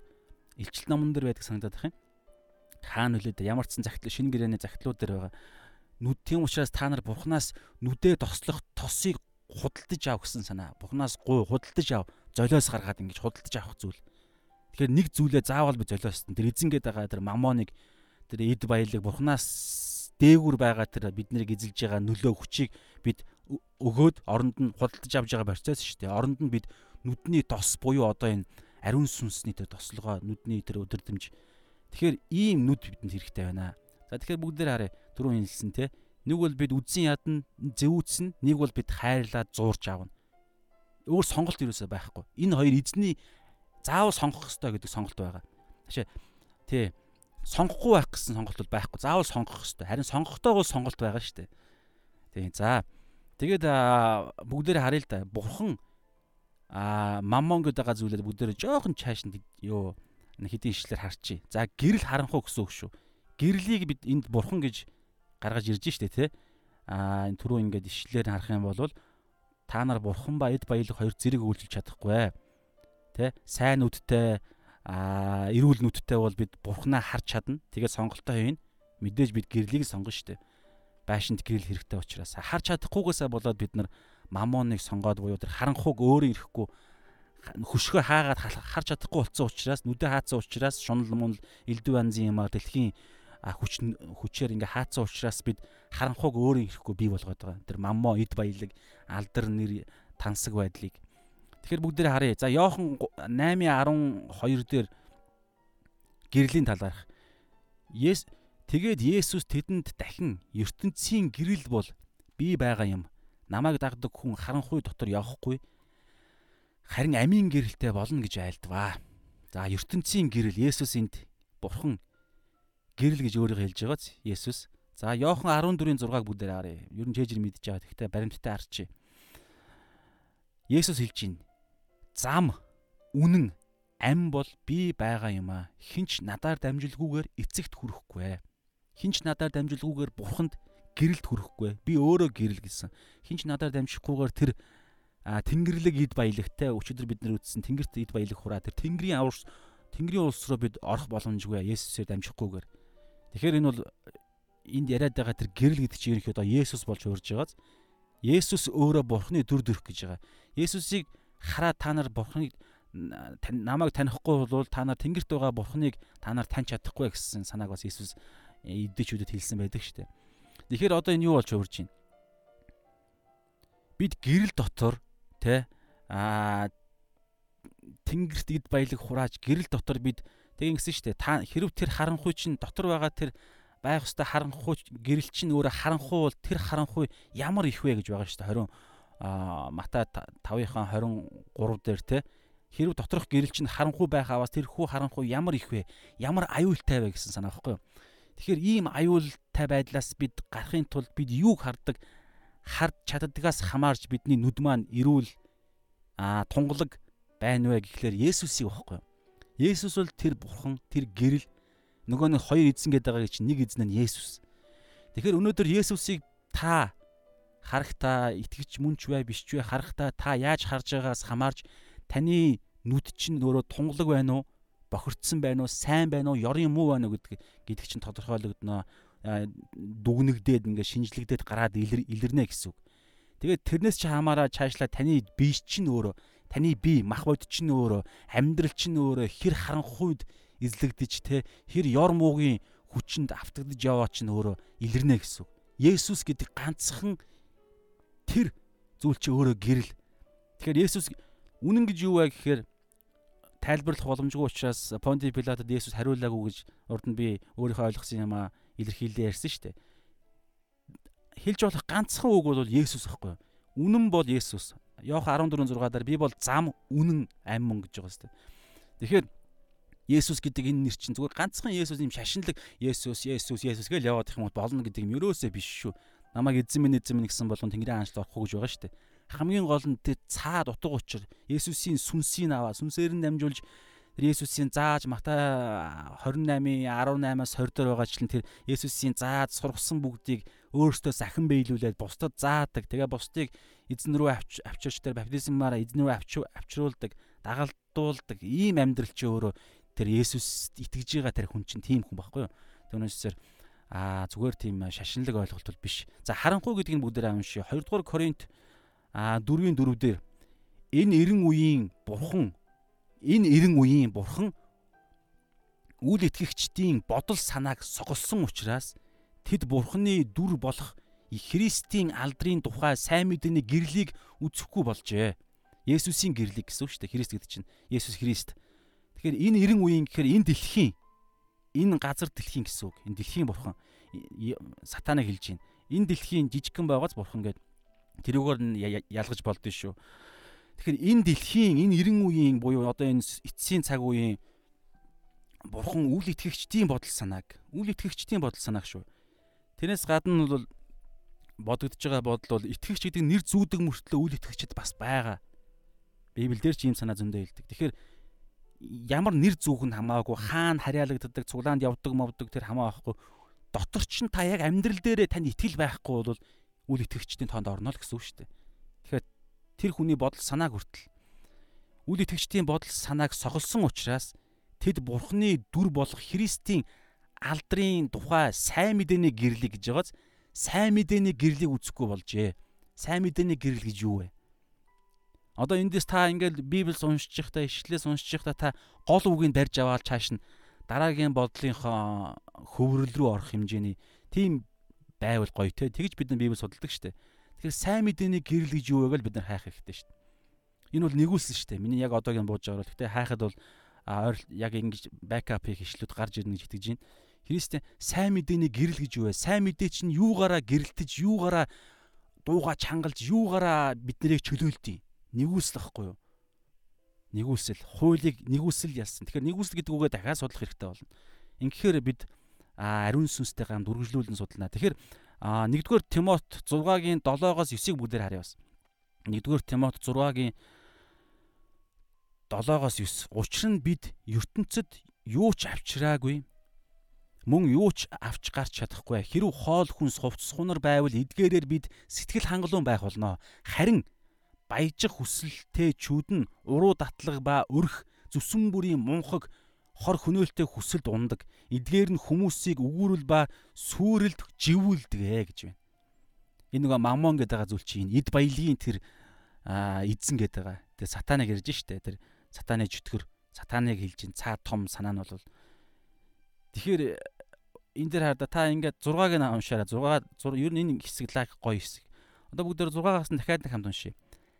[SPEAKER 1] илчил номон дээр байдаг санагдаад байх юм. Хаана нөлөөд ямар ч сан загтал шинэ гэрээний загтлууд дээр байгаа. Нүд тийм учраас та нар Бурханаас нүдээ тослох тосыг худалдаж ав гэсэн санаа. Бурханаас гуй худалдаж ав. Золиос гаргаад ингэж худалдаж авах зүйл. Тэгэхээр нэг зүйлээ заавал би золиостон. Тэр эзэнгээд байгаа тэр мамоныг тэр эд баялаг Бурханаас дээгүр байгаа тэр биднийг эзэлж байгаа нөлөө хүчийг бид өгөөд оронд нь худалдаж авж байгаа процесс шүү дээ. Оронд нь бид нүдний тос буюу одоо энэ ариун сүнсний тэр тослогоо нүдний тэр өдөрдмж. Тэгэхээр ийм нүд бидэнд хэрэгтэй байна. За тэгэхээр бүгдээр харъя. Түрүүн хэлсэн те. Нэг бол бид үдсэн ядна зэвүүцэн, нэг бол бид хайрлаад зуурч аавна. Өөр сонголт юусаа байхгүй. Энэ хоёр эзний заавал сонгох ёстой гэдэг сонголт байгаа. Ташаа тий сонгохгүй байх гэсэн сонголт бол байхгүй. Заавал сонгох ёстой. Харин сонгохдоо бол сонголт байгаа шүү дээ. Тий. За Тэгээд бүгдээрээ харъя л да. Бурхан а маммон гэдэг байгаа зүйлээ бүгдээрээ жоохон чааш нь ёо хэдийн ишлэр харчи. За гэрэл харанхуу гэсэн үг шүү. Гэрлийг бид энд бурхан гэж гаргаж ирж штэ тий. А энэ түрүү ингээд ишлэлээр харах юм бол та нар бурхан ба эд баялаг хоёр зэрэг үйлчилж чадахгүй. Тэ сайн нүдтэй а эрүүл нүдтэй бол бид бурхнаа харж чадна. Тэгээд сонголтоо хийнэ. Мэдээж бид гэрлийг сонгоно дээ. Байшинт гэрэл хэрэгтэй учраас харж чадахгүйгээсээ болоод бид нар мамоныг сонгоод буюу тэр харанхуг өөрөө ирэхгүй хөшгөө хаагаад харж чадахгүй болсон учраас нүдэ хаацсан учраас шунал мунал элдв анзын юмар дэлхийн хүч хүчээр ингээ хаацсан учраас бид харанхуг өөрөө ирэхгүй бий болгоод байгаа. Тэр маммо эд баялаг алдар нэр тансаг байдлыг. Тэгэхээр бүгдээрээ харъя. За Йохан 8:12 дээр гэрлийн талаарх. Yes тэгээд Есүс тэдэнд дахин ертөнцийн гэрэл бол би байгаа юм. Намайг дагдаг хүн харанхуй дотор явахгүй харин амийн гэрэлтэй болно гэж айлдваа. За ертөнцийн гэрэл Есүс энд бурхан гэрэл гэж өөрийгөө хэлж байгааз Есүс. За Иохан 14-ийн 6-аг бүгдээр харъя. Ер нь чэжэр мэдж байгаа. Гэхдээ баримттай харчи. Есүс хэлж байна. Зам, үнэн, ам бол би байгаа юм аа. Хинч надаар дамжуулгүйгээр эцэгт хүрэхгүй. Хинч надаар дамжуулгүйгээр бурханд гэрэлд хүрэхгүй. Би өөрөө гэрэл гэсэн. Хинч надаар дамжихгүйгээр тэр а тэнгэрлэг ид баялагтай өчигдөр бид нар үзсэн тэнгэрт ид баялаг хураа тэр тэнгэрийн аварс тэнгэрийн улс руу бид орох боломжгүй Есүсээр дамжихгүйгээр тэгэхээр энэ бол энд яриад байгаа тэр гэрэл гэдэг чинь ерөнхийдөө Есүс болж урьж байгааз. Есүс өөрөө бурхны дүр төрх гэж байгаа. Есүсийг хараа та нар бурхныг намайг танихгүй бол та нар тэнгэрт байгаа бурхныг та нар таньж чадахгүй гэсэн санааг бас Есүс эддэчүүдэд хэлсэн байдаг шүү дээ. Тэгэхээр одоо энэ юу болж урьж байна? Бид гэрэл дотор Тэ а тэнгэрт эд баялаг хурааж гэрэл дотор бид тэгин гисэн штэ. Та хэрв тэр харанхуй чинь дотор байгаа тэр байх хөстө харанхуй гэрэл чинь өөрөө харанхуй бол тэр харанхуй ямар их вэ гэж байгаа штэ. 20 а Матай 5-ын 23 дээр те. Хэрв доторх гэрэл чинь харанхуй байх аваас тэр хүү харанхуй ямар их вэ? Ямар аюултай вэ гэсэн санаа байхгүй юу? Тэгэхээр ийм аюултай байдлаас бид гарахын тулд бид юуг хардаг? Хард чаддгаас хамаарч бидний нүд маань эрүүл а тунгалаг байна вэ гэхлээр Есүсийг багхгүй. Есүс бол тэр бурхан, тэр гэрэл нөгөө нэг хоёр эзэн гэдэг байгаа чинь нэг эзэн нь Есүс. Тэгэхээр өнөөдөр Есүсийг та харахтаа итгэж мөнч бай биш ч вэ харахтаа та яаж харж байгаас хамаарч таны нүд чинь өөрөө тунгалаг байна уу бохирдсан байна уу сайн байна уу ёрын муу байна уу гэдэг гэдэг чинь тодорхойлогдно дүгнэгдээд ингээ шинжлэгдээд гараад илэрнэ гэсэн үг. Тэгээд тэрнээс чи хамаараа цаашлаа таны бие чинь өөрөө таны бие мах бод чинь өөрөө амьдрал чинь өөрөө хэр харанхуйд эзлэгдэж те хэр ёр муугийн хүчинд автагдж яваа чинь өөрөө илэрнэ гэсэн. Есүс гэдэг ганцхан тэр зүйл чи өөрөө гэрэл. Тэгэхээр Есүс үнэн гэж юу вэ гэхээр тайлбарлах боломжгүй учраас Понти Пилатод Есүс хариулаагүй гэж урд нь би өөрийнхөө ойлгосон юм аа илэрхийлээ ярьсан шүү дээ. Хэлж болох ганцхан үг бол Есүс байхгүй юу? Үнэн бол Есүс. Иохан 14:6 дээр би бол зам, үнэн, ам мөн гэж байгаа дээ. Тэгэхээр Есүс гэдэг энэ нэр чинь зүгээр ганцхан Есүс юм шашинлаг Есүс, Есүс, Есүс гэж яваад их юм бол болно гэдэг юм ерөөсөө биш шүү. Намайг эзэн минь эзэн минь гэсэн болгон Тэнгэрийн хаанчлал орохгүй гэж байгаа шүү дээ. Хамгийн гол нь тэр цаад утга учир Есүсийн сүнсийг аваа, сүнсээр нь дамжуулж Есүсийн зааж Матай 28-ийн 18-аас 20 дээр байгаачлан тэр Есүсийн зааж сургасан бүгдийг өөртөө сахин биелүүлээд бусдад заадаг. Тэгээ бусдыг эзэн рүү авч авчирч тэр баптизмаараа эзэн рүү авч авчруулдаг, дагалдуулдаг. Ийм амьдрал чи өөрөө тэр Есүс итгэж байгаа тэр хүн чинь тийм хүн байхгүй юу? Түүнээсээр аа зүгээр тийм шашинлаг ойлголт бол биш. За харанхуй гэдгийг бүгдээр аамшиг. 2 дугаар Коринт аа 4-ийн 4 дээр энэ 90 үеийн бурхан энэ эрен үеийн бурхан үл итгэгчдийн бодол санааг соголсон учраас тэд бурханы дүр болох Христийн алдрын тухай сайн мэдээний гэрлийг үзэхгүй болжээ. Есүсийн гэрлийг гэсэн үг шүү дээ. Христ гэдэг чинь Есүс Христ. Тэгэхээр энэ эрен үеийн гэхээр энэ дэлхийн энэ газар дэлхийн гэсэн үг. Энэ дэлхийн бурхан сатанаг хэлж байна. Энэ дэлхийн жижигхэн байгааз бурхан гэд тэрүүгээр нь ялгаж болдсон шүү. Тэгэхээр энэ дэлхийн энэ 90 үеийн буюу одоо энэ эцсийн цаг үеийн бурхан үл итгэгчдийн бодол санааг үл итгэгчдийн бодол санааг шүү. Тэрнээс гадна бол бодогдож байгаа бодол бол итгэгч гэдэг нэр зүүдэг мөртлөө үл итгэгчд бас байгаа. Библиэлд ч ийм санаа зөндөө хэлдэг. Тэгэхээр ямар нэр зүүх нь хамаагүй хаана харьяалагддаг, цуглаанд явдаг мовдөг тэр хамаа байхгүй. Дотор ч та яг амьдрал дээрээ тань итгэл байхгүй бол үл итгэгчдийн тоонд орно л гэсэн үг шүү дээ. Тэгэхээр тэр хүний бодол санааг хүртэл үл итгэгчдийн бодол санааг соголсон учраас тэд бурхны дүр болох Христийн алдрын тухай сайн мэдээний гэрлэг гэж байгааз сайн мэдээний гэрлийг үзэхгүй болжээ. Сайн мэдээний гэрэл гэж юу вэ? Одоо эндээс та ингээл Библийг уншиж байхдаа, ишлээс уншиж байхдаа та гол үгийг барьж аваад цааш нь дараагийн бодлынхоо хөврөл рүү орох хэмжээний тийм байвал гоё те. Тэгж бид нар Библийг судалдаг штэ. Тэгэхээр сайн мэдээний гэрэл гэж юу вэ гэж бид нар хайх хэрэгтэй штэ. Энэ бол нэгүүлсэн штэ. Миний яг одоогийн бууж байгаа бол гэхдээ хайхад бол яг ингэж бэкап хийх ишлүүд гарч ирнэ гэж итгэж байна. Христийн сайн мэдээний гэрэл гэж юу вэ? Сайн мэдээ чинь юугаараа гэрэлтэж, юугаараа дууга чангалж, юугаараа биднийг чөлөөлдөг. Нэгүсэл ахгүй юу? Нэгүсэл, хуулийг нэгүсэл ялсан. Тэгэхээр нэгүсэл гэдэг үгээ дахиад судлах хэрэгтэй болно. Ингэхээр бид ариун сүнстэй гамд үргэлжлүүлэн судална. Тэгэхээр нэгдүгээр Тимот 6-гийн 7-оос 9-ыг бүгдээр харъя бас. Нэгдүгээр Тимот 6-гийн 7-оос 9. Учир нь бид ертөнцид юу ч авчираагүй мөн юу ч авч гарч чадахгүй хэрв хоол хүнс хувцс хунар байвал эдгээрээр бид сэтгэл хангалуун байх болно. Харин баяжих хүсэлтэй чүүд нь уруу татлаг ба өрх зүсэн бүрийн мунхаг хор хөнөөлтэй хүсэлд ундаг. Эдгээр нь хүмүүсийг өгүүрэл ба сүрэлд живүүлдэг гэж байна. Энэ нөгөө мамон гэдэг байгаа зүйл чинь эд баялагын тэр эзэн гэдэг байгаа. Тэгээ сатаныг ярьж штэ. Тэр сатаны чөтгөр сатаныг хэлж ин цаа том санаа нь бол Тэгэхээр энэ дээр хараа та ингээд 6-ыг нь уншаарай. 6 ер нь энэ хэсэг лайк гоё хэсэг. Одоо бүгдээр 6-аас нь дахиад нэг хамт уншия.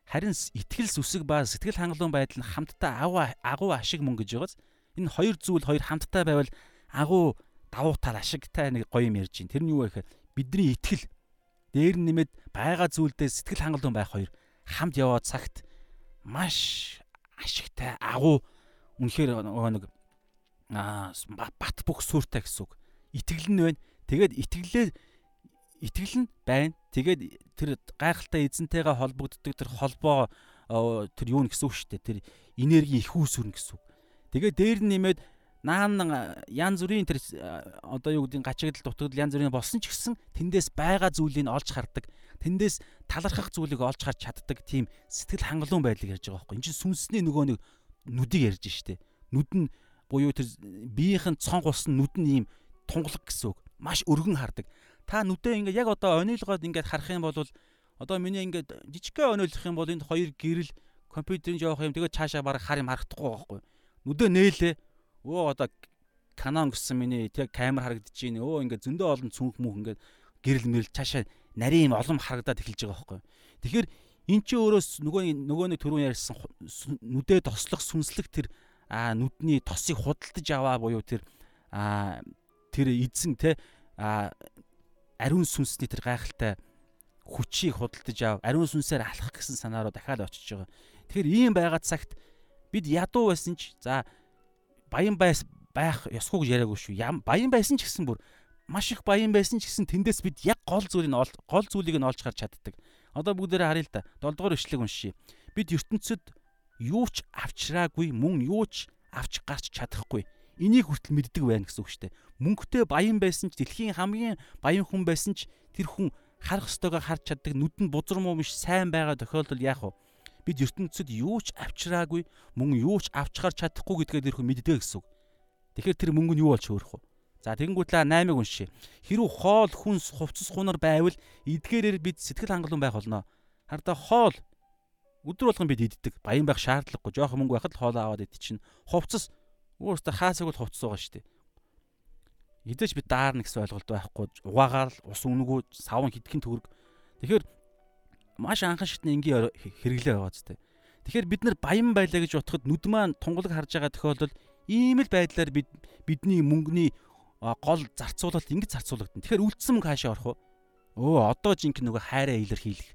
[SPEAKER 1] Харин итгэл зүсэг ба сэтгэл хангалуун байдал нь хамтдаа агуу ашиг мөн гэж байгааз энэ хоёр зүйл хоёр хамтдаа байвал агуу давуу тал ашигтай нэг гоё юм ярьж байна. Тэр нь юу вэ гэхээр бидний итгэл дээр нэмээд байгаа зүйлдээ сэтгэл хангалуун байх хоёр хамт яваа цагт маш ашигтай агуу үнэхээр нэг аа бат бөх сүртэй гэсэн үг итгэл нь байна. Тэгээд итгэлээ итгэл нь байна. Тэгээд тэр гайхалтай эзэнтэйгээ холбогддог тэр холбоо тэр юу гэсэн үг шүү дээ. Тэр энерги их үүсвэрнэ гэсэн үг. Тэгээд дээр нь нэмээд наан янз бүрийн тэр одоо юу гэдэг гачигдал дутагдал янз бүрийн болсон ч гэсэн тэндээс байгаа зүйлийг олж хардаг. Тэндээс талархах зүйлийг олж харж чаддаг тийм сэтгэл хангалуун байдлыг ярьж байгаа байхгүй. Энд чинь сүнсний нөгөө нэг нүдийг ярьж штэ. Нүд нь буюу тэр биеийнх нь цонх усан нүд нь ийм тунгалаг гэсэн үг. Маш өргөн хардаг. Та нүдээ ингээд яг одоо онийлгоод ингээд харах юм бол одоо миний ингээд жижигхэн онийлох юм бол энд хоёр гэрэл компьютерийн жоох юм тэгээд цаашаа бараг хар юм харагдахгүй байхгүй. Нүдээ нээлээ. Өө одоо Canon гэсэн миний тэг камер харагдаж байна. Өө ингээд зөндөө олон цүнх мөх ингээд гэрэл мэрэл цаашаа нарийн олон харагдаад эхэлж байгаа байхгүй. Тэгэхээр эн чи өөрөөс нөгөө нөгөө нэг түрүүн ярьсан нүдээ тослох сүнслэг тэр нүдний тосыг худалдаж аваа буюу тэр тэр эзэн те а ариун сүнсний тэр гайхалтай хүчийг худалдаж ав ариун сүнсээр алхах гэсэн санаараа дахиад очиж байгаа. Тэгэхээр ийм байгаа цагт бид ядуу байсан ч за баян байс байх ёсгүй гэж яриаггүй шүү. Баян байсан ч гэсэн бүр маш их баян байсан ч гэсэн тэндээс бид яг гол зүйлийг гол зүйлийг нь олж харж чаддаг. Одоо бүгдээрээ харъя л да. 7 дугаар ишлэг уншия. Бид ертөнцид юу ч авчраагүй мөн юу ч авч гарч чадахгүй энийг хүртэл мэддэг байна гэсэн үг шүү дээ. Мөнгөтэй баян байсан ч дэлхийн хамгийн баян хүн байсан ч тэр хүн харах ёстойгоо харж чаддаг нүдэнд бузар муу биш сайн байгаа тохиолдол яах вэ? Бид ертөнцид юу ч авчраагүй мөн юу ч авч гарч чадахгүй гэдгээ тэр хүн мэддэг гэсэн үг. Тэгэхээр тэр мөнгө нь юу болж хөөрөх вэ? За тэгэнгүүтлээ 8-ыг уншия. Хэрв хоол хүнс хувцас хунар байвал эдгээрээр бид сэтгэл хангалуун байх болно. Хардаа хоол өдөр болгон бид иддэг. Баян байх шаардлагагүй. Жоох мөнгө байхад хоол аваад идэх чинь. Хувцас Өөрөөсөө хаасаг бол хувцас байгаа шүү дээ. Эдэж би даарна гэсэн ойлголт байхгүй. Угаагаар л ус үнэгүй савн хитгэн төгрөг. Тэгэхээр маш анхан шатны энгийн хэрэглээ байгаа зү. Тэгэхээр бид нар баян байлаа гэж утгад нүд маань тунгалаг харж байгаа тохиолдолд ийм л байдлаар бид бидний мөнгөний гол зарцуулалт ингэж зарцуулагдана. Тэгэхээр үлдсэн мөнгө хаашаа орох вэ? Өө одоо жинхэнэ нөгөө хайраа илэрхийлэх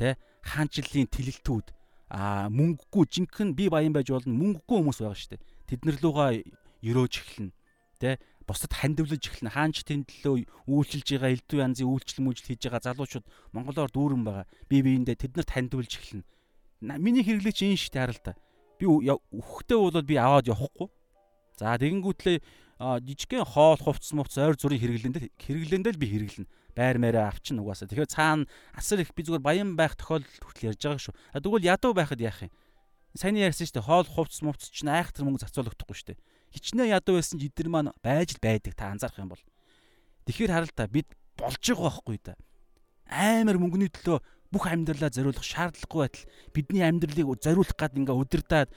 [SPEAKER 1] тэ хаанчлалын тэлэлтүүд а мөнгөгүй жинхэнэ би баян байж болно мөнгөгүй хүмүүс байгаа шүү дээ тэднэр лугаа өрөөж эхэлнэ. Тэ? Бусдад хандивлаж эхэлнэ. Хаанч тэндлөө үйлчилж байгаа элдв янзын үйлчлэл мүжил хийж байгаа залуучууд монголоор дүүрэн байгаа. Би биендээ тэднэрт хандивлж эхэлнэ. Миний хэрэглээ чи энэ дээ харалта. Би өөхтэй болоод би аваад явахгүй. За тэгэнгүүтлээ жижигхэн хоол хувцс мувц ойр зүрийн хэрэглээндээ хэрэглээндээ л би хэрэглэнэ. байр мээрээ авчин угаасаа. Тэгэхээр цаана асар их би зүгээр баян байх тохиолдол хүртэл ярьж байгаа шүү. Тэгвэл ядуу байхад яах юм? Сайн ярьсан шүү дээ. Хоол хувцс мувцс чинь айхтар мөнгө зарцуулагдахгүй шүү дээ. Хичнээн ядуу байсан ч эдгээр маань байж л байдаг та анзаарах юм бол. Тэгэхээр харал та бид болж байгаа байхгүй да. Амар мөнгөний төлөө бүх амьдралаа зориулах шаардлагагүй байтал бидний амьдралыг зориулах гад ингээ удирдаад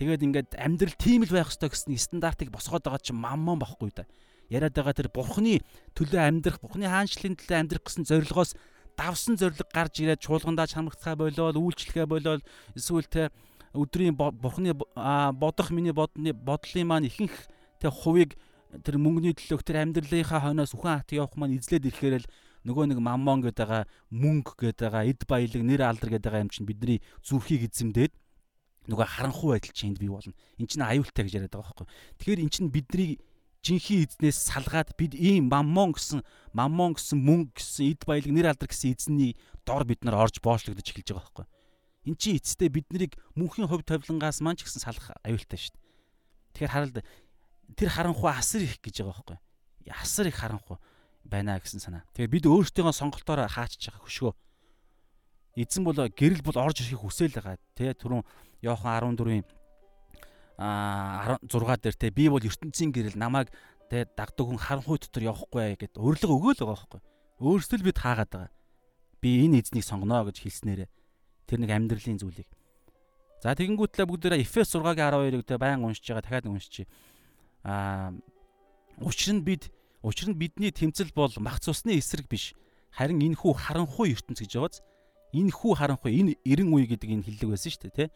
[SPEAKER 1] тэгээд ингээд амьдрал тийм л байх ёстой гэсэн стандартыг босгоод байгаа чинь маммон байхгүй да яриад байгаа тэр бурхны төлөө амьдрах, бурхны хаанчлалын төлөө амьдрах гэсэн зорилгоос давсан зориг гарч ирээд чуулгандаа чамрагцгаа болоод үйлчлэхэ болоод эсвэл те өдрийн бурхны бодох миний бодны бодлын маань ихэнх те хувийг тэр мөнгөний төлөөх тэр амьдралынхаа хойноос үхэн хат явах маань эзлээд ирэхээр л нөгөө нэг маммон гэдэг байгаа мөнгө гэдэг байгаа эд баялаг нэр алдар гэдэг байгаа юм чинь бидний зүрхийг эзэмдээд нөгөө харанхуй байдал чинь энд бий болно. Эн чинь аюултай гэж яриад байгаа байхгүй. Тэгэхээр эн чинь бидний жинхэнэ эзнээс салгаад бид ийм маммон гэсэн маммон гэсэн мөнгө гэсэн эд баялаг нэр алдар гэсэн эзний дор бид нар орж боочлогдож эхэлж байгаа байхгүй. Эн чинь эцэстээ бид нарыг мөнхийн хувь тавилангаас маань ч гэсэн салах аюултай шүү дээ. Тэгэхээр харалт тэр харанхуй асар их гэж байгаа байхгүй. Асар их харанхуй байна гэсэн санаа. Тэгэхээр бид өөрсдийнхөө сонголтоор хаачж байгаа хөшгөө. Эзэн бол гэрэл бол орж ирэхийг хүсэл байгаа. Тэ түрүүн Йохан 14-ийн а 16 дээр те би бол ертөнцийн гэрэл намайг те дагдаг хүн харанхуй дотор явахгүй гэд өрлөг өгөөл байгаа байхгүй. Өөрсдөө бид хаагаад байгаа. Би энэ эзнийг сонгоно гэж хэлснээрээ тэр нэг амьдралын зүйлийг. За тэгэнгүүтлээ бүгдээрээ Эфес 6-гийн 12-ыг те байн уншиж байгаа дахиад уншчих. А учир нь бид учир нь бидний тэмцэл бол мах цусны эсрэг биш. Харин энэ хүү харанхуй ертөнц гэж байгааз энэ хүү харанхуй энэ 90 үе гэдэг энэ хиллэг байсан шүү дээ те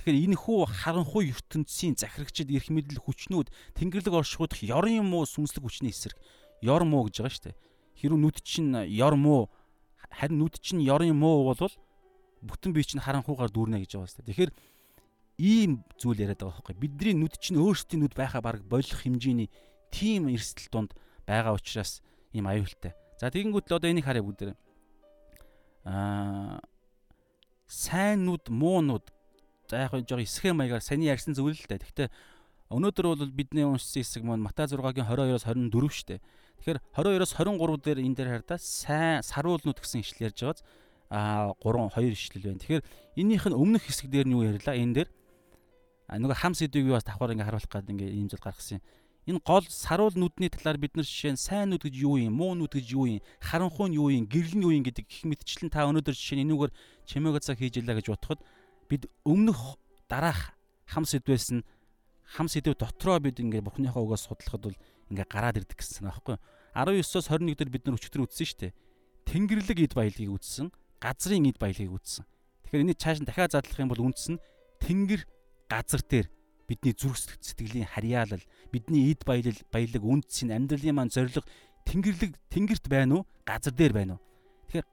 [SPEAKER 1] Тэгэхээр энэ хүү харанхуй ертөнцийн захирагчид эрх мэдэл хүчнүүд тэнгэрлэг оршихуудах ёрын муу сүнслэг хүчний эсрэг ёр муу гэж байгаа шүү дээ. Хэрвээ нүд чинь ёр муу харин нүд чинь ёрын муу бол бүтэн бие чинь харанхуугаар дүүрнэ гэж байгаа дээ. Тэгэхээр ийм зүйл яриад байгаа байхгүй. Бидний нүд чинь өөрсдийн нүд байхаа баг болох хэмжээний тийм эрсдэл донд байгаа учраас ийм аюултай. За тэгэнгүүт л одоо энийг харъя бүгдээ. Аа сайн нүд муу нүд За яг жоо эсхэ маягаар саний ярьсан зүйл л дээ. Гэхдээ өнөөдөр бол бидний уншсан хэсэг маань Матай 6-гийн 22-оос 24 шүү дээ. Тэгэхээр 22-оос 23 дээр энэ дээр хардаа сайн саруулнууд гэсэн ишлэл ярьж байгааз а 3 2 ишлэл байна. Тэгэхээр эннийх нь өмнөх хэсэг дээр нь юу ярьлаа? Энэ дээр нөгөө хам сэдвийг бас давхар ингээ харуулах гээд ингээ ийм зүйл гаргасан юм. Энэ гол саруул нүдний талаар бид нар жишээ нь сайн нүд гэж юу юм, муу нүд гэж юу юм, харанхуй нь юу юм, гэрэл нь юу юм гэдэг гих мэтчлэн та өнөөдөр жишээ нь энүүгээр чимээг цаг хийж илаа гэж бодоход бид өмнөх дараах хам сэдвээс нь хам сэдв дотроо бид ингээд Бурхныхаа үгээс судлахад бол ингээд гараад ирдэг гэсэн санаа байхгүй 19-оос 21 дээр бид нар өчтөр үтсэн шүү дээ Тэнгэрлэг эд баялагийг үтсэн газрын эд баялагийг үтсэн тэгэхээр энийг цааш нь дахиад задлах юм бол үндс нь тэнгэр газар дээр бидний зүрх сэтгэлийн харьяалал бидний эд баялал баялаг үндсийн амьдралын маань зориг тэнгэрлэг тэнгэрт байна уу газар дээр байна уу тэгэхээр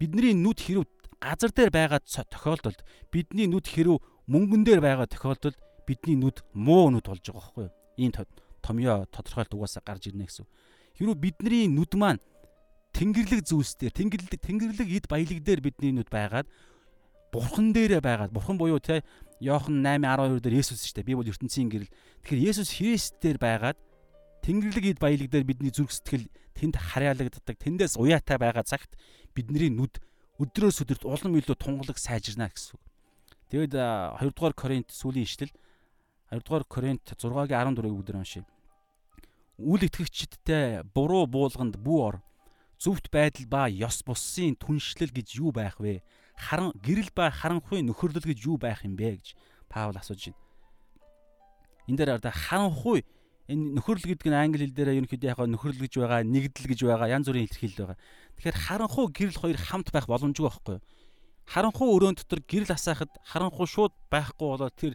[SPEAKER 1] бидний нүд хэрв газар дээр байгаа тохиолдолд бидний нүд хэрв мөнгөн дээр байгаа тохиолдолд бидний нүд муу нүд болж байгаа байхгүй юу? Ийм томьёо тодорхойлт угаасаа гарч ирнэ гэсэн. Хэрвээ бидний нүд маань тэнгэрлэг зүйлс дээр тэнгэрлэг тэнгэрлэг эд баялаг дээр бидний нүд байгаад бурхан дээрээ байгаад бурхан буюу те Йохан 8:12 дээр Есүс шүү дээ. Би бол ертөнцийн гэрэл. Тэгэхээр Есүс Христ дээр байгаад тэнгэрлэг эд баялаг дээр бидний зүрх сэтгэл тэнд харьяалагддаг. Тэндээс уяатай байгаа цагт бидний нүд өдрөөс өдөрт улам илүү тунгалаг сайжирна гэсэн үг. Тэгэд 2 дугаар Коринт сүүлийн ишлэл 2 дугаар Коринт 6-гийн 14-ийг бүгд уншийе. Үл итгэгчдтэй буруу буулганд бүү ор. Зөвхт байдал ба ёс бусын түншлэл гэж юу байх вэ? Харан гэрэл ба харанхуй нөхөрлөл гэж юу байх юм бэ гэж Паул асууж байна. Энд дээр одоо харанхуй энэ нөхөрлөл гэдэг нь англи хэл дээр ерөнхийдөө яг нөхөрлөл гэж байгаа, нэгдэл гэж байгаа, янз бүрийн илэрхийлэл байгаа. Тэгэхээр харанхуу гэрэл хоёр хамт байх боломжгүй байхгүй юу? Харанхуу өрөөнд дотор гэрэл асаахад харанхуу шууд байхгүй болоод тэр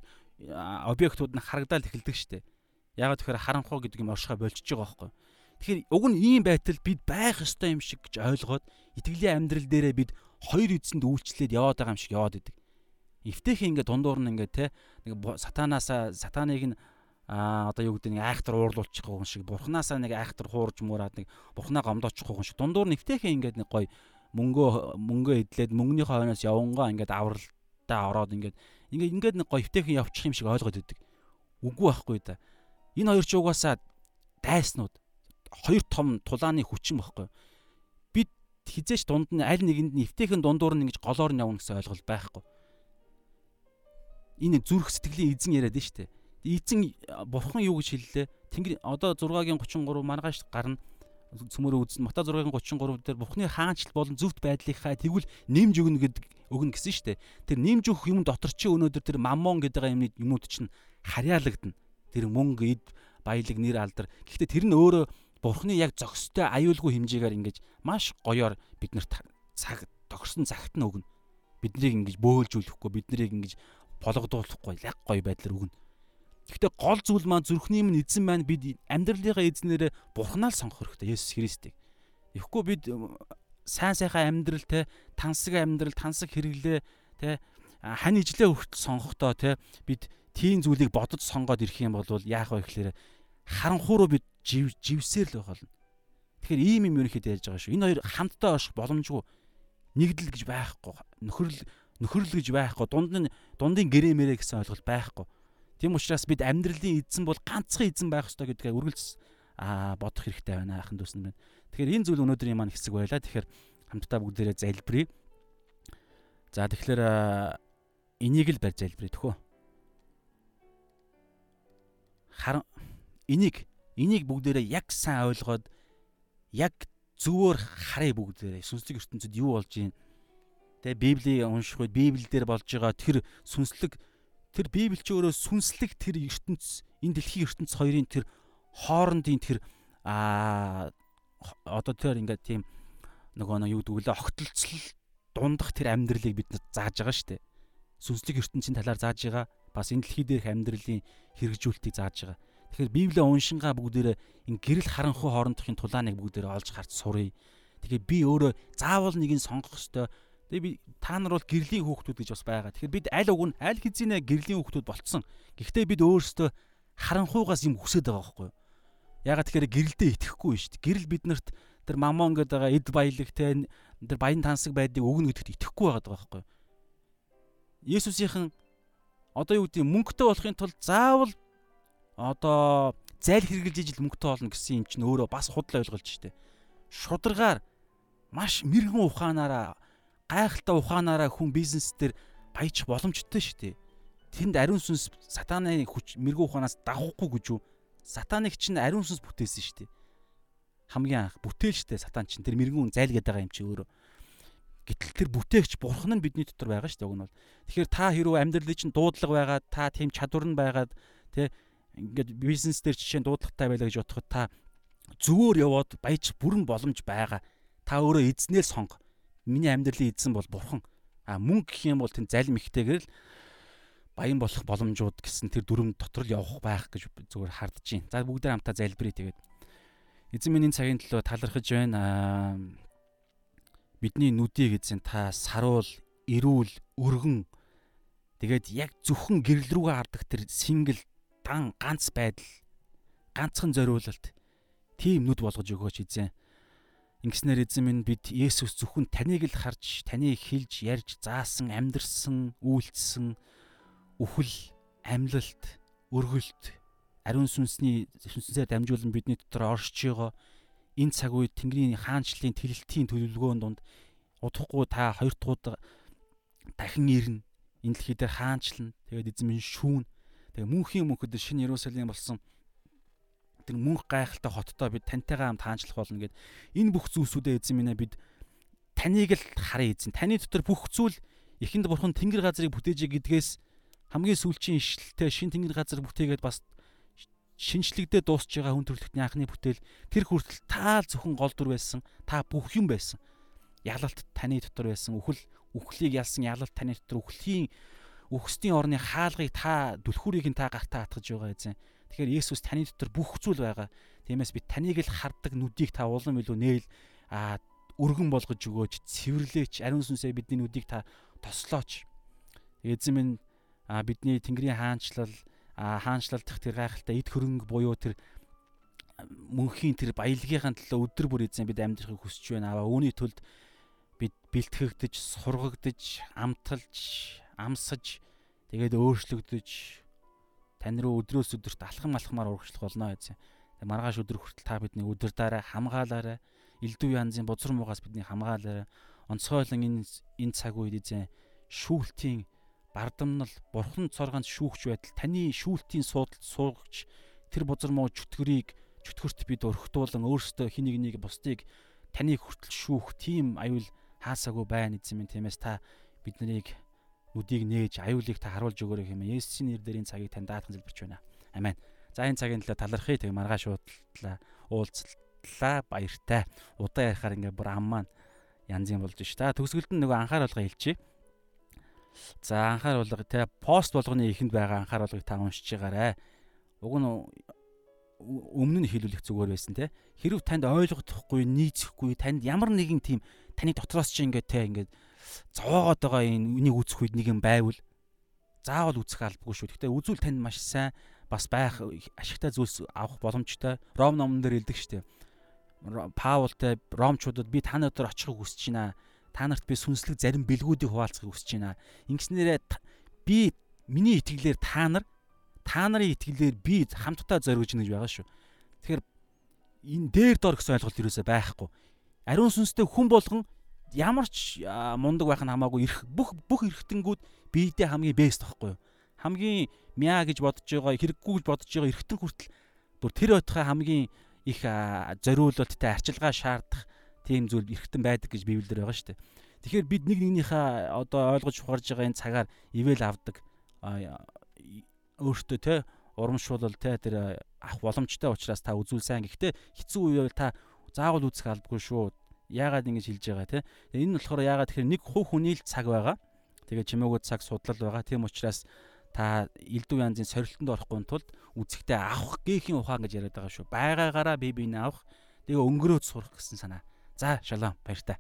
[SPEAKER 1] объектууд нь харагдаад эхэлдэг штеп. Яг тэгэхээр харанхуу гэдэг юм оршихоо болчихж байгаа байхгүй юу? Тэгэхээр уг нь ийм байтал бид байх ёстой юм шиг гэж ойлгоод итгэлийн амьдрал дээрээ бид хоёр эзэнд үйлчлээд яваад байгаа юм шиг яваад идэг. Эвтэйхэн ингээд дундуур нь ингээд те нэг сатанаасаа сатаныг нь а одоо юу гэдэг нэг айхтар уурлуулчих гоо шиг бурхнаасаа нэг айхтар хуурж муураад нэг бурхнаа гомдоочих гоо шиг дундуур нэвтэйхэн ингээд нэг гоё мөнгөө мөнгөө идлээд мөнгөнийхөө хойноос явангаа ингээд авралтаа ороод ингээд ингээд ингээд нэг гоё нэвтэйхэн явчих юм шиг ойлгоод идэг. Үгүй байхгүй да. Энэ хоёр ч угаасаа дайснууд хоёр том тулааны хүчин багхгүй хизээч дунд нь аль нэгэнд нь эвтэйхэн дундуур нь ингэж голоор нь явна гэсэн ойлголт байхгүй. Энэ зүрх сэтгэлийн эзэн яриад нь штэ. Эзэн бурхан юу гэж хэллээ? Тэнгэр одоо 6-гийн 33 маргааш гарна цөмөрөө үзсэн Мата 6-гийн 33 дээр Бурхны хаанчл болон зөвхт байдлынхаа тэгвэл нэмж өгнө гэдэг өгнө гэсэн штэ. Тэр нэмж өгөх юм дотор чи өнөөдөр тэр маммон гэдэг юмны юмуд чинь харьяалагдана. Тэр мөнгө, эд, баялаг, нэр алдар. Гэхдээ тэр нь өөрөө Бурхны яг зохистой аюулгүй хэмжээгээр ингэж маш гоёор биднэрт цаг тохирсон цагт нь өгнө. Биднийг ингэж бөөлжүүлэхгүй, биднийг ингэж болгодуулахгүй яг гоё байдлаар өгнө. Гэхдээ гол зүйл маань зүрхний минь эзэн маань бид амьдралынхаа эзнэрээ бурхнаал сонгох хэрэгтэй Есүс Христийг. Тэгэхгүй бид сайн сайхан амьдрал те тансаг амьдрал, тансаг хэрэглээ те хань ижлээ хүртэл сонгохдоо те бид тийм зүйлийг бодож сонгоод ирэх юм бол яах вэ гэхээр харанхууруу бид жив живсээр л байх болно. Тэгэхээр ийм юм ерөнхийдөө ярьж байгаа шүү. Энэ хоёр хамтдаа орших боломжгүй нэгдэл гэж байхгүй. Нөхөрл нөхөрл гэж байхгүй. Дунд нь дундын гэрэмэрэ гэсэн ойлголт байхгүй. Тийм учраас бид амьдралын эзэн бол ганцхан эзэн байх ёстой гэдгээ үргэлж аа бодох хэрэгтэй байна ахын дүүсэн байна. Тэгэхээр энэ зүйл өнөөдрийн маань хэсэг байлаа. Тэгэхээр хамтдаа бүгдээрээ залбирая. За тэгэхээр энийг л барь залбирая төхөө. Харан энийг энийг бүгдээрээ яг сайн ойлгоод яг зөвөр харъя бүгдээрээ сүнслэг ертөнцид юу болж байна. Тэгээ Библийг унших үед Библиэлд болж байгаа тэр сүнслэг тэр Библи ч өөрөө сүнслэг тэр ертөнц энэ дэлхийн ертөнц хоёрын тэр хоорондын тэр а одоо тэр ингээд тийм нөгөө нэг юу гэдэг вэ огтлцол дундах тэр амьдралыг бид зааж байгаа шүү дээ. Сүнслэг ертөнцийн талаар зааж байгаа. Бас энэ дэлхий дээрх амьдралын хэрэгжүүлэлтийг зааж байгаа. Тэгэхээр Библийг уншингаа бүгдээрээ энэ гэрэл харанхуй хоорондохын тулааныг бүгдээрээ олж харж сурыг. Тэгэхээр би өөрөө заавал нэг нь сонгох ёстой Тэгээ би та нар бол гэрлийн хүүхдүүд гэж бас байгаа. Тэгэхээр бид аль уг нь аль хэзээ гэрлийн хүүхдүүд болцсон. Гэхдээ бид өөрсдөө харанхуйгаас юм хүсэж байгаа байхгүй юу? Ягаад тэгэхээр гэрэлдээ итгэхгүй шүү дээ. Гэрэл биднэрт тэр мамон гэдэг байгаа эд баялагтай тэр баян тансаг байдгийг өгнө гэдэгт итгэхгүй байгаа байхгүй юу? Есүсийнхэн одоо юу гэдэг мөнгөтэй болохын тулд заавал одоо зайл хэрглэж ижил мөнгөтэй болно гэсэн юм чинь өөрөө бас худал ойлголж штэ. Шударгаар маш мэрэгэн ухаанаараа гайхалтай ухаанаараа хүн бизнес дээр баяжих боломжтой дээ. Тэнд ариун сүнс сатананы хүч мэрэгүү ухаанаас давхгүй гэж юу? Сатаныг чинь ариун сүнс бүтээсэн дээ. Хамгийн анх бүтээлчтэй сатан чинь тэр мэрэгүүн зайлгээд байгаа юм чи өөрөө. Гэтэл тэр бүтээгч бурхан нь бидний дотор байгаа шүү дээ. Уг нь бол. Тэгэхээр та хэрвээ амьдралын чинь дуудлага байгаад та тийм чадвар нь байгаад тэ ингээд бизнес дээр жишээ нь дуудлагатай байлаа гэж бодоход та зөвөр яваад баяж бүрэн боломж байгаа. Та өөрөө эзнээ сонго. Миний амьдралын эзэн бол бурхан. А мөнгө гэх юм бол тэнд залим ихтэйгээр л баян болох боломжууд гэсэн тэр дүрм дотор л явах байх гэж зүгээр хардж байна. За бүгдээ хамтаа залбирая тэгээд. Эзэн минь энэ цагийн төлөө талархаж байна. Бидний нүдийг эзэн та саруул, эрүүл, өргөн тэгээд яг зөвхөн гэрэл рүүгээ хардаг тэр сингл дан ганц байдал ганцхан зориулалт тийм нүд болгож өгөөч эзэн. Ингэснээр эзэн минь бид Есүс зөвхөн таныг л харж, таныг хэлж, ярьж, заасан, амьдрсан, үйлчлсэн үхэл, амьлалт, өргөлт, ариун сүнсний сүнсээр дамжуулан бидний дотор оршиж байгаа энэ цаг үед Тэнгэрийн хаанчлалын тэлэлтийн төлөвлөгөөнд донд удахгүй та хоёр дахь дахин ирнэ. Энэ дэлхий дээр хаанчлна. Тэгээд эзэн минь шүүн. Тэгээ мөнхийн мөнхөд шинэ Иерусалим болсон. Тэр мөнх гайхалтай хоттоо бид таньтайгаа хамт хаанчлах болно гэд энэ бүх зүйлсүүдээ эзэн минь бид таныг л харъя эзэн. Таны дотор бүх зүйл эхэнд бурхан тэнгэр газрыг бүтээж гэдгээс хамгийн сүүлчийн ишлэлтэй шин тэнгэр газар бүтээгээд бас шинжлэгдээ дуусж байгаа хүн төрөлхтний анхны бүтээл тэр хүртэл та зөвхөн гол дүр байсан. Та бүх юм байсан. Ялалт таны дотор байсан. Үхэл үхлийг ялсан ялалт таны дотор. Үхлийн үхсдийн орны хаалгыг та түлхүүрийг нь та гартаа атгаж байгаа эзэн Тэгэхээр Есүс таны дотор бүх зүйл байгаа. Тиймээс би таныг л хардаг нүдийг та улам илүү нээл а өргөн болгож өгөөч, цэвэрлээч, ариун сүнсээ бидний нүдийг та тослооч. Эзэн минь а бидний Тэнгэрийн хаанчлал а хаанчлалдах тэр гайхалтай эд хөрөнгө буюу тэр мөнхийн тэр баялагын төлөө өдөр бүр эзэн бид амьдрахыг хүсэж байна. Аваа үүний төлд бид бэлтгэгдэж, сургагдж, амталж, амсаж тэгээд өөрчлөгдөж тань руу өдрөөс өдөрт алхам алхмаар урагшлах болно гэсэн. Тэг маргааш өдөр хүртэл та бидний өдөр дараа хамгаалаарай. элдв янзын бузар муугаас бидний хамгаалаарай. Онцгойлон энэ энэ цаг үед эзэн шүүлтийн бардамнал бурхан цоргонд шүүгч байтал таны шүүлтийн суудалд суугч тэр бузар муу чөтгөрийг чөтгөрт бид өрхтуулан өөрсдөө хэнийг нэг бусдыг таны хүртэл шүүх тийм аюул хаасаагүй байна эзэн минь тиймээс та биднийг нүдийг нээж аюулыг та харуулж өгөөрэй хэмээн Есүсийн нэрээр энэ цагийг тань даатхан залбирч байна. Амен. За энэ цагийн төлөө талархъя. Тэгээ маргааш уудлаа уулзлаа баяртай. Удаа ярихаар ингээ бүр ам маань янз юм болж ш. Та төгсгөлд нь нөгөө анхаар болгоо хэлчихье. За анхаар болго те пост болгоны ихэнд байгаа анхаар болгыг та уншиж байгаарэ. Уг нь өмнө нь хэлүүлэх зүгээр байсан те. Хэрв танд ойлгохдохгүй, нийцэхгүй, танд ямар нэгэн тийм таны дотроос чи ингээд те ингээд зовоогоод байгаа энэ үнийг үүсэх үед нэг юм байвал заавал үүсэх албагүй шүү. Гэхдээ үзүүл танд маш сайн бас байх ашигтай зүйлс авах боломжтой. Ром номон дээр шүү дээ. Паултай ромчуудад би та нарт очихыг хүсэж байна. Та нарт би сүнслэг зарим бэлгүүдийг хуваалцахыг хүсэж байна. Ингэснээрээ би миний итгэлээр та нар та нарын итгэлээр би хамтдаа зоригж нэгж байгаа шүү. Тэгэхээр энэ дээр дор гэсэн ойлголт юусаа байхгүй. Ариун сүнстэй хүн болгон ямар ч мундаг байх нь хамаагүй ирэх бүх бүх эргэтэнгүүд биедээ хамгийн бест тахгүй юу? Хамгийн мяа гэж бодож байгаа, хэрэггүй гэж бодож байгаа эргэтэн хүртэл бүр тэр байтугай хамгийн их зориулалттай арчилгаа шаардах тийм зүйл эргэтэн байдаг гэж Библиэр байгаа шүү дээ. Тэгэхээр бид нэг нэгнийхээ одоо ойлгож ухаарж байгаа энэ цагаар ивэл авдаг өөртөө те урамшуулал те тэр авах боломжтой учраас та үзүүлсэн. Гэхдээ хэцүү үеэр та заавал үзэх албагүй шүү яагаад ингэж хэлж байгаа те. Энэ нь болохоор яагаад тэгэхээр нэг хувь хүний л цаг байгаа. Тэгээ чимээгөө цаг судлал байгаа. Тийм учраас та элдв янзын сорилтонд орохгүй тулд үзэхдээ авах гээхийн ухаан гэж яриад байгаа шүү. Байгаагаараа бие биенээ авах. Тэгээ өнгөрөөд сурах гэсэн санаа. За шалом баяртай.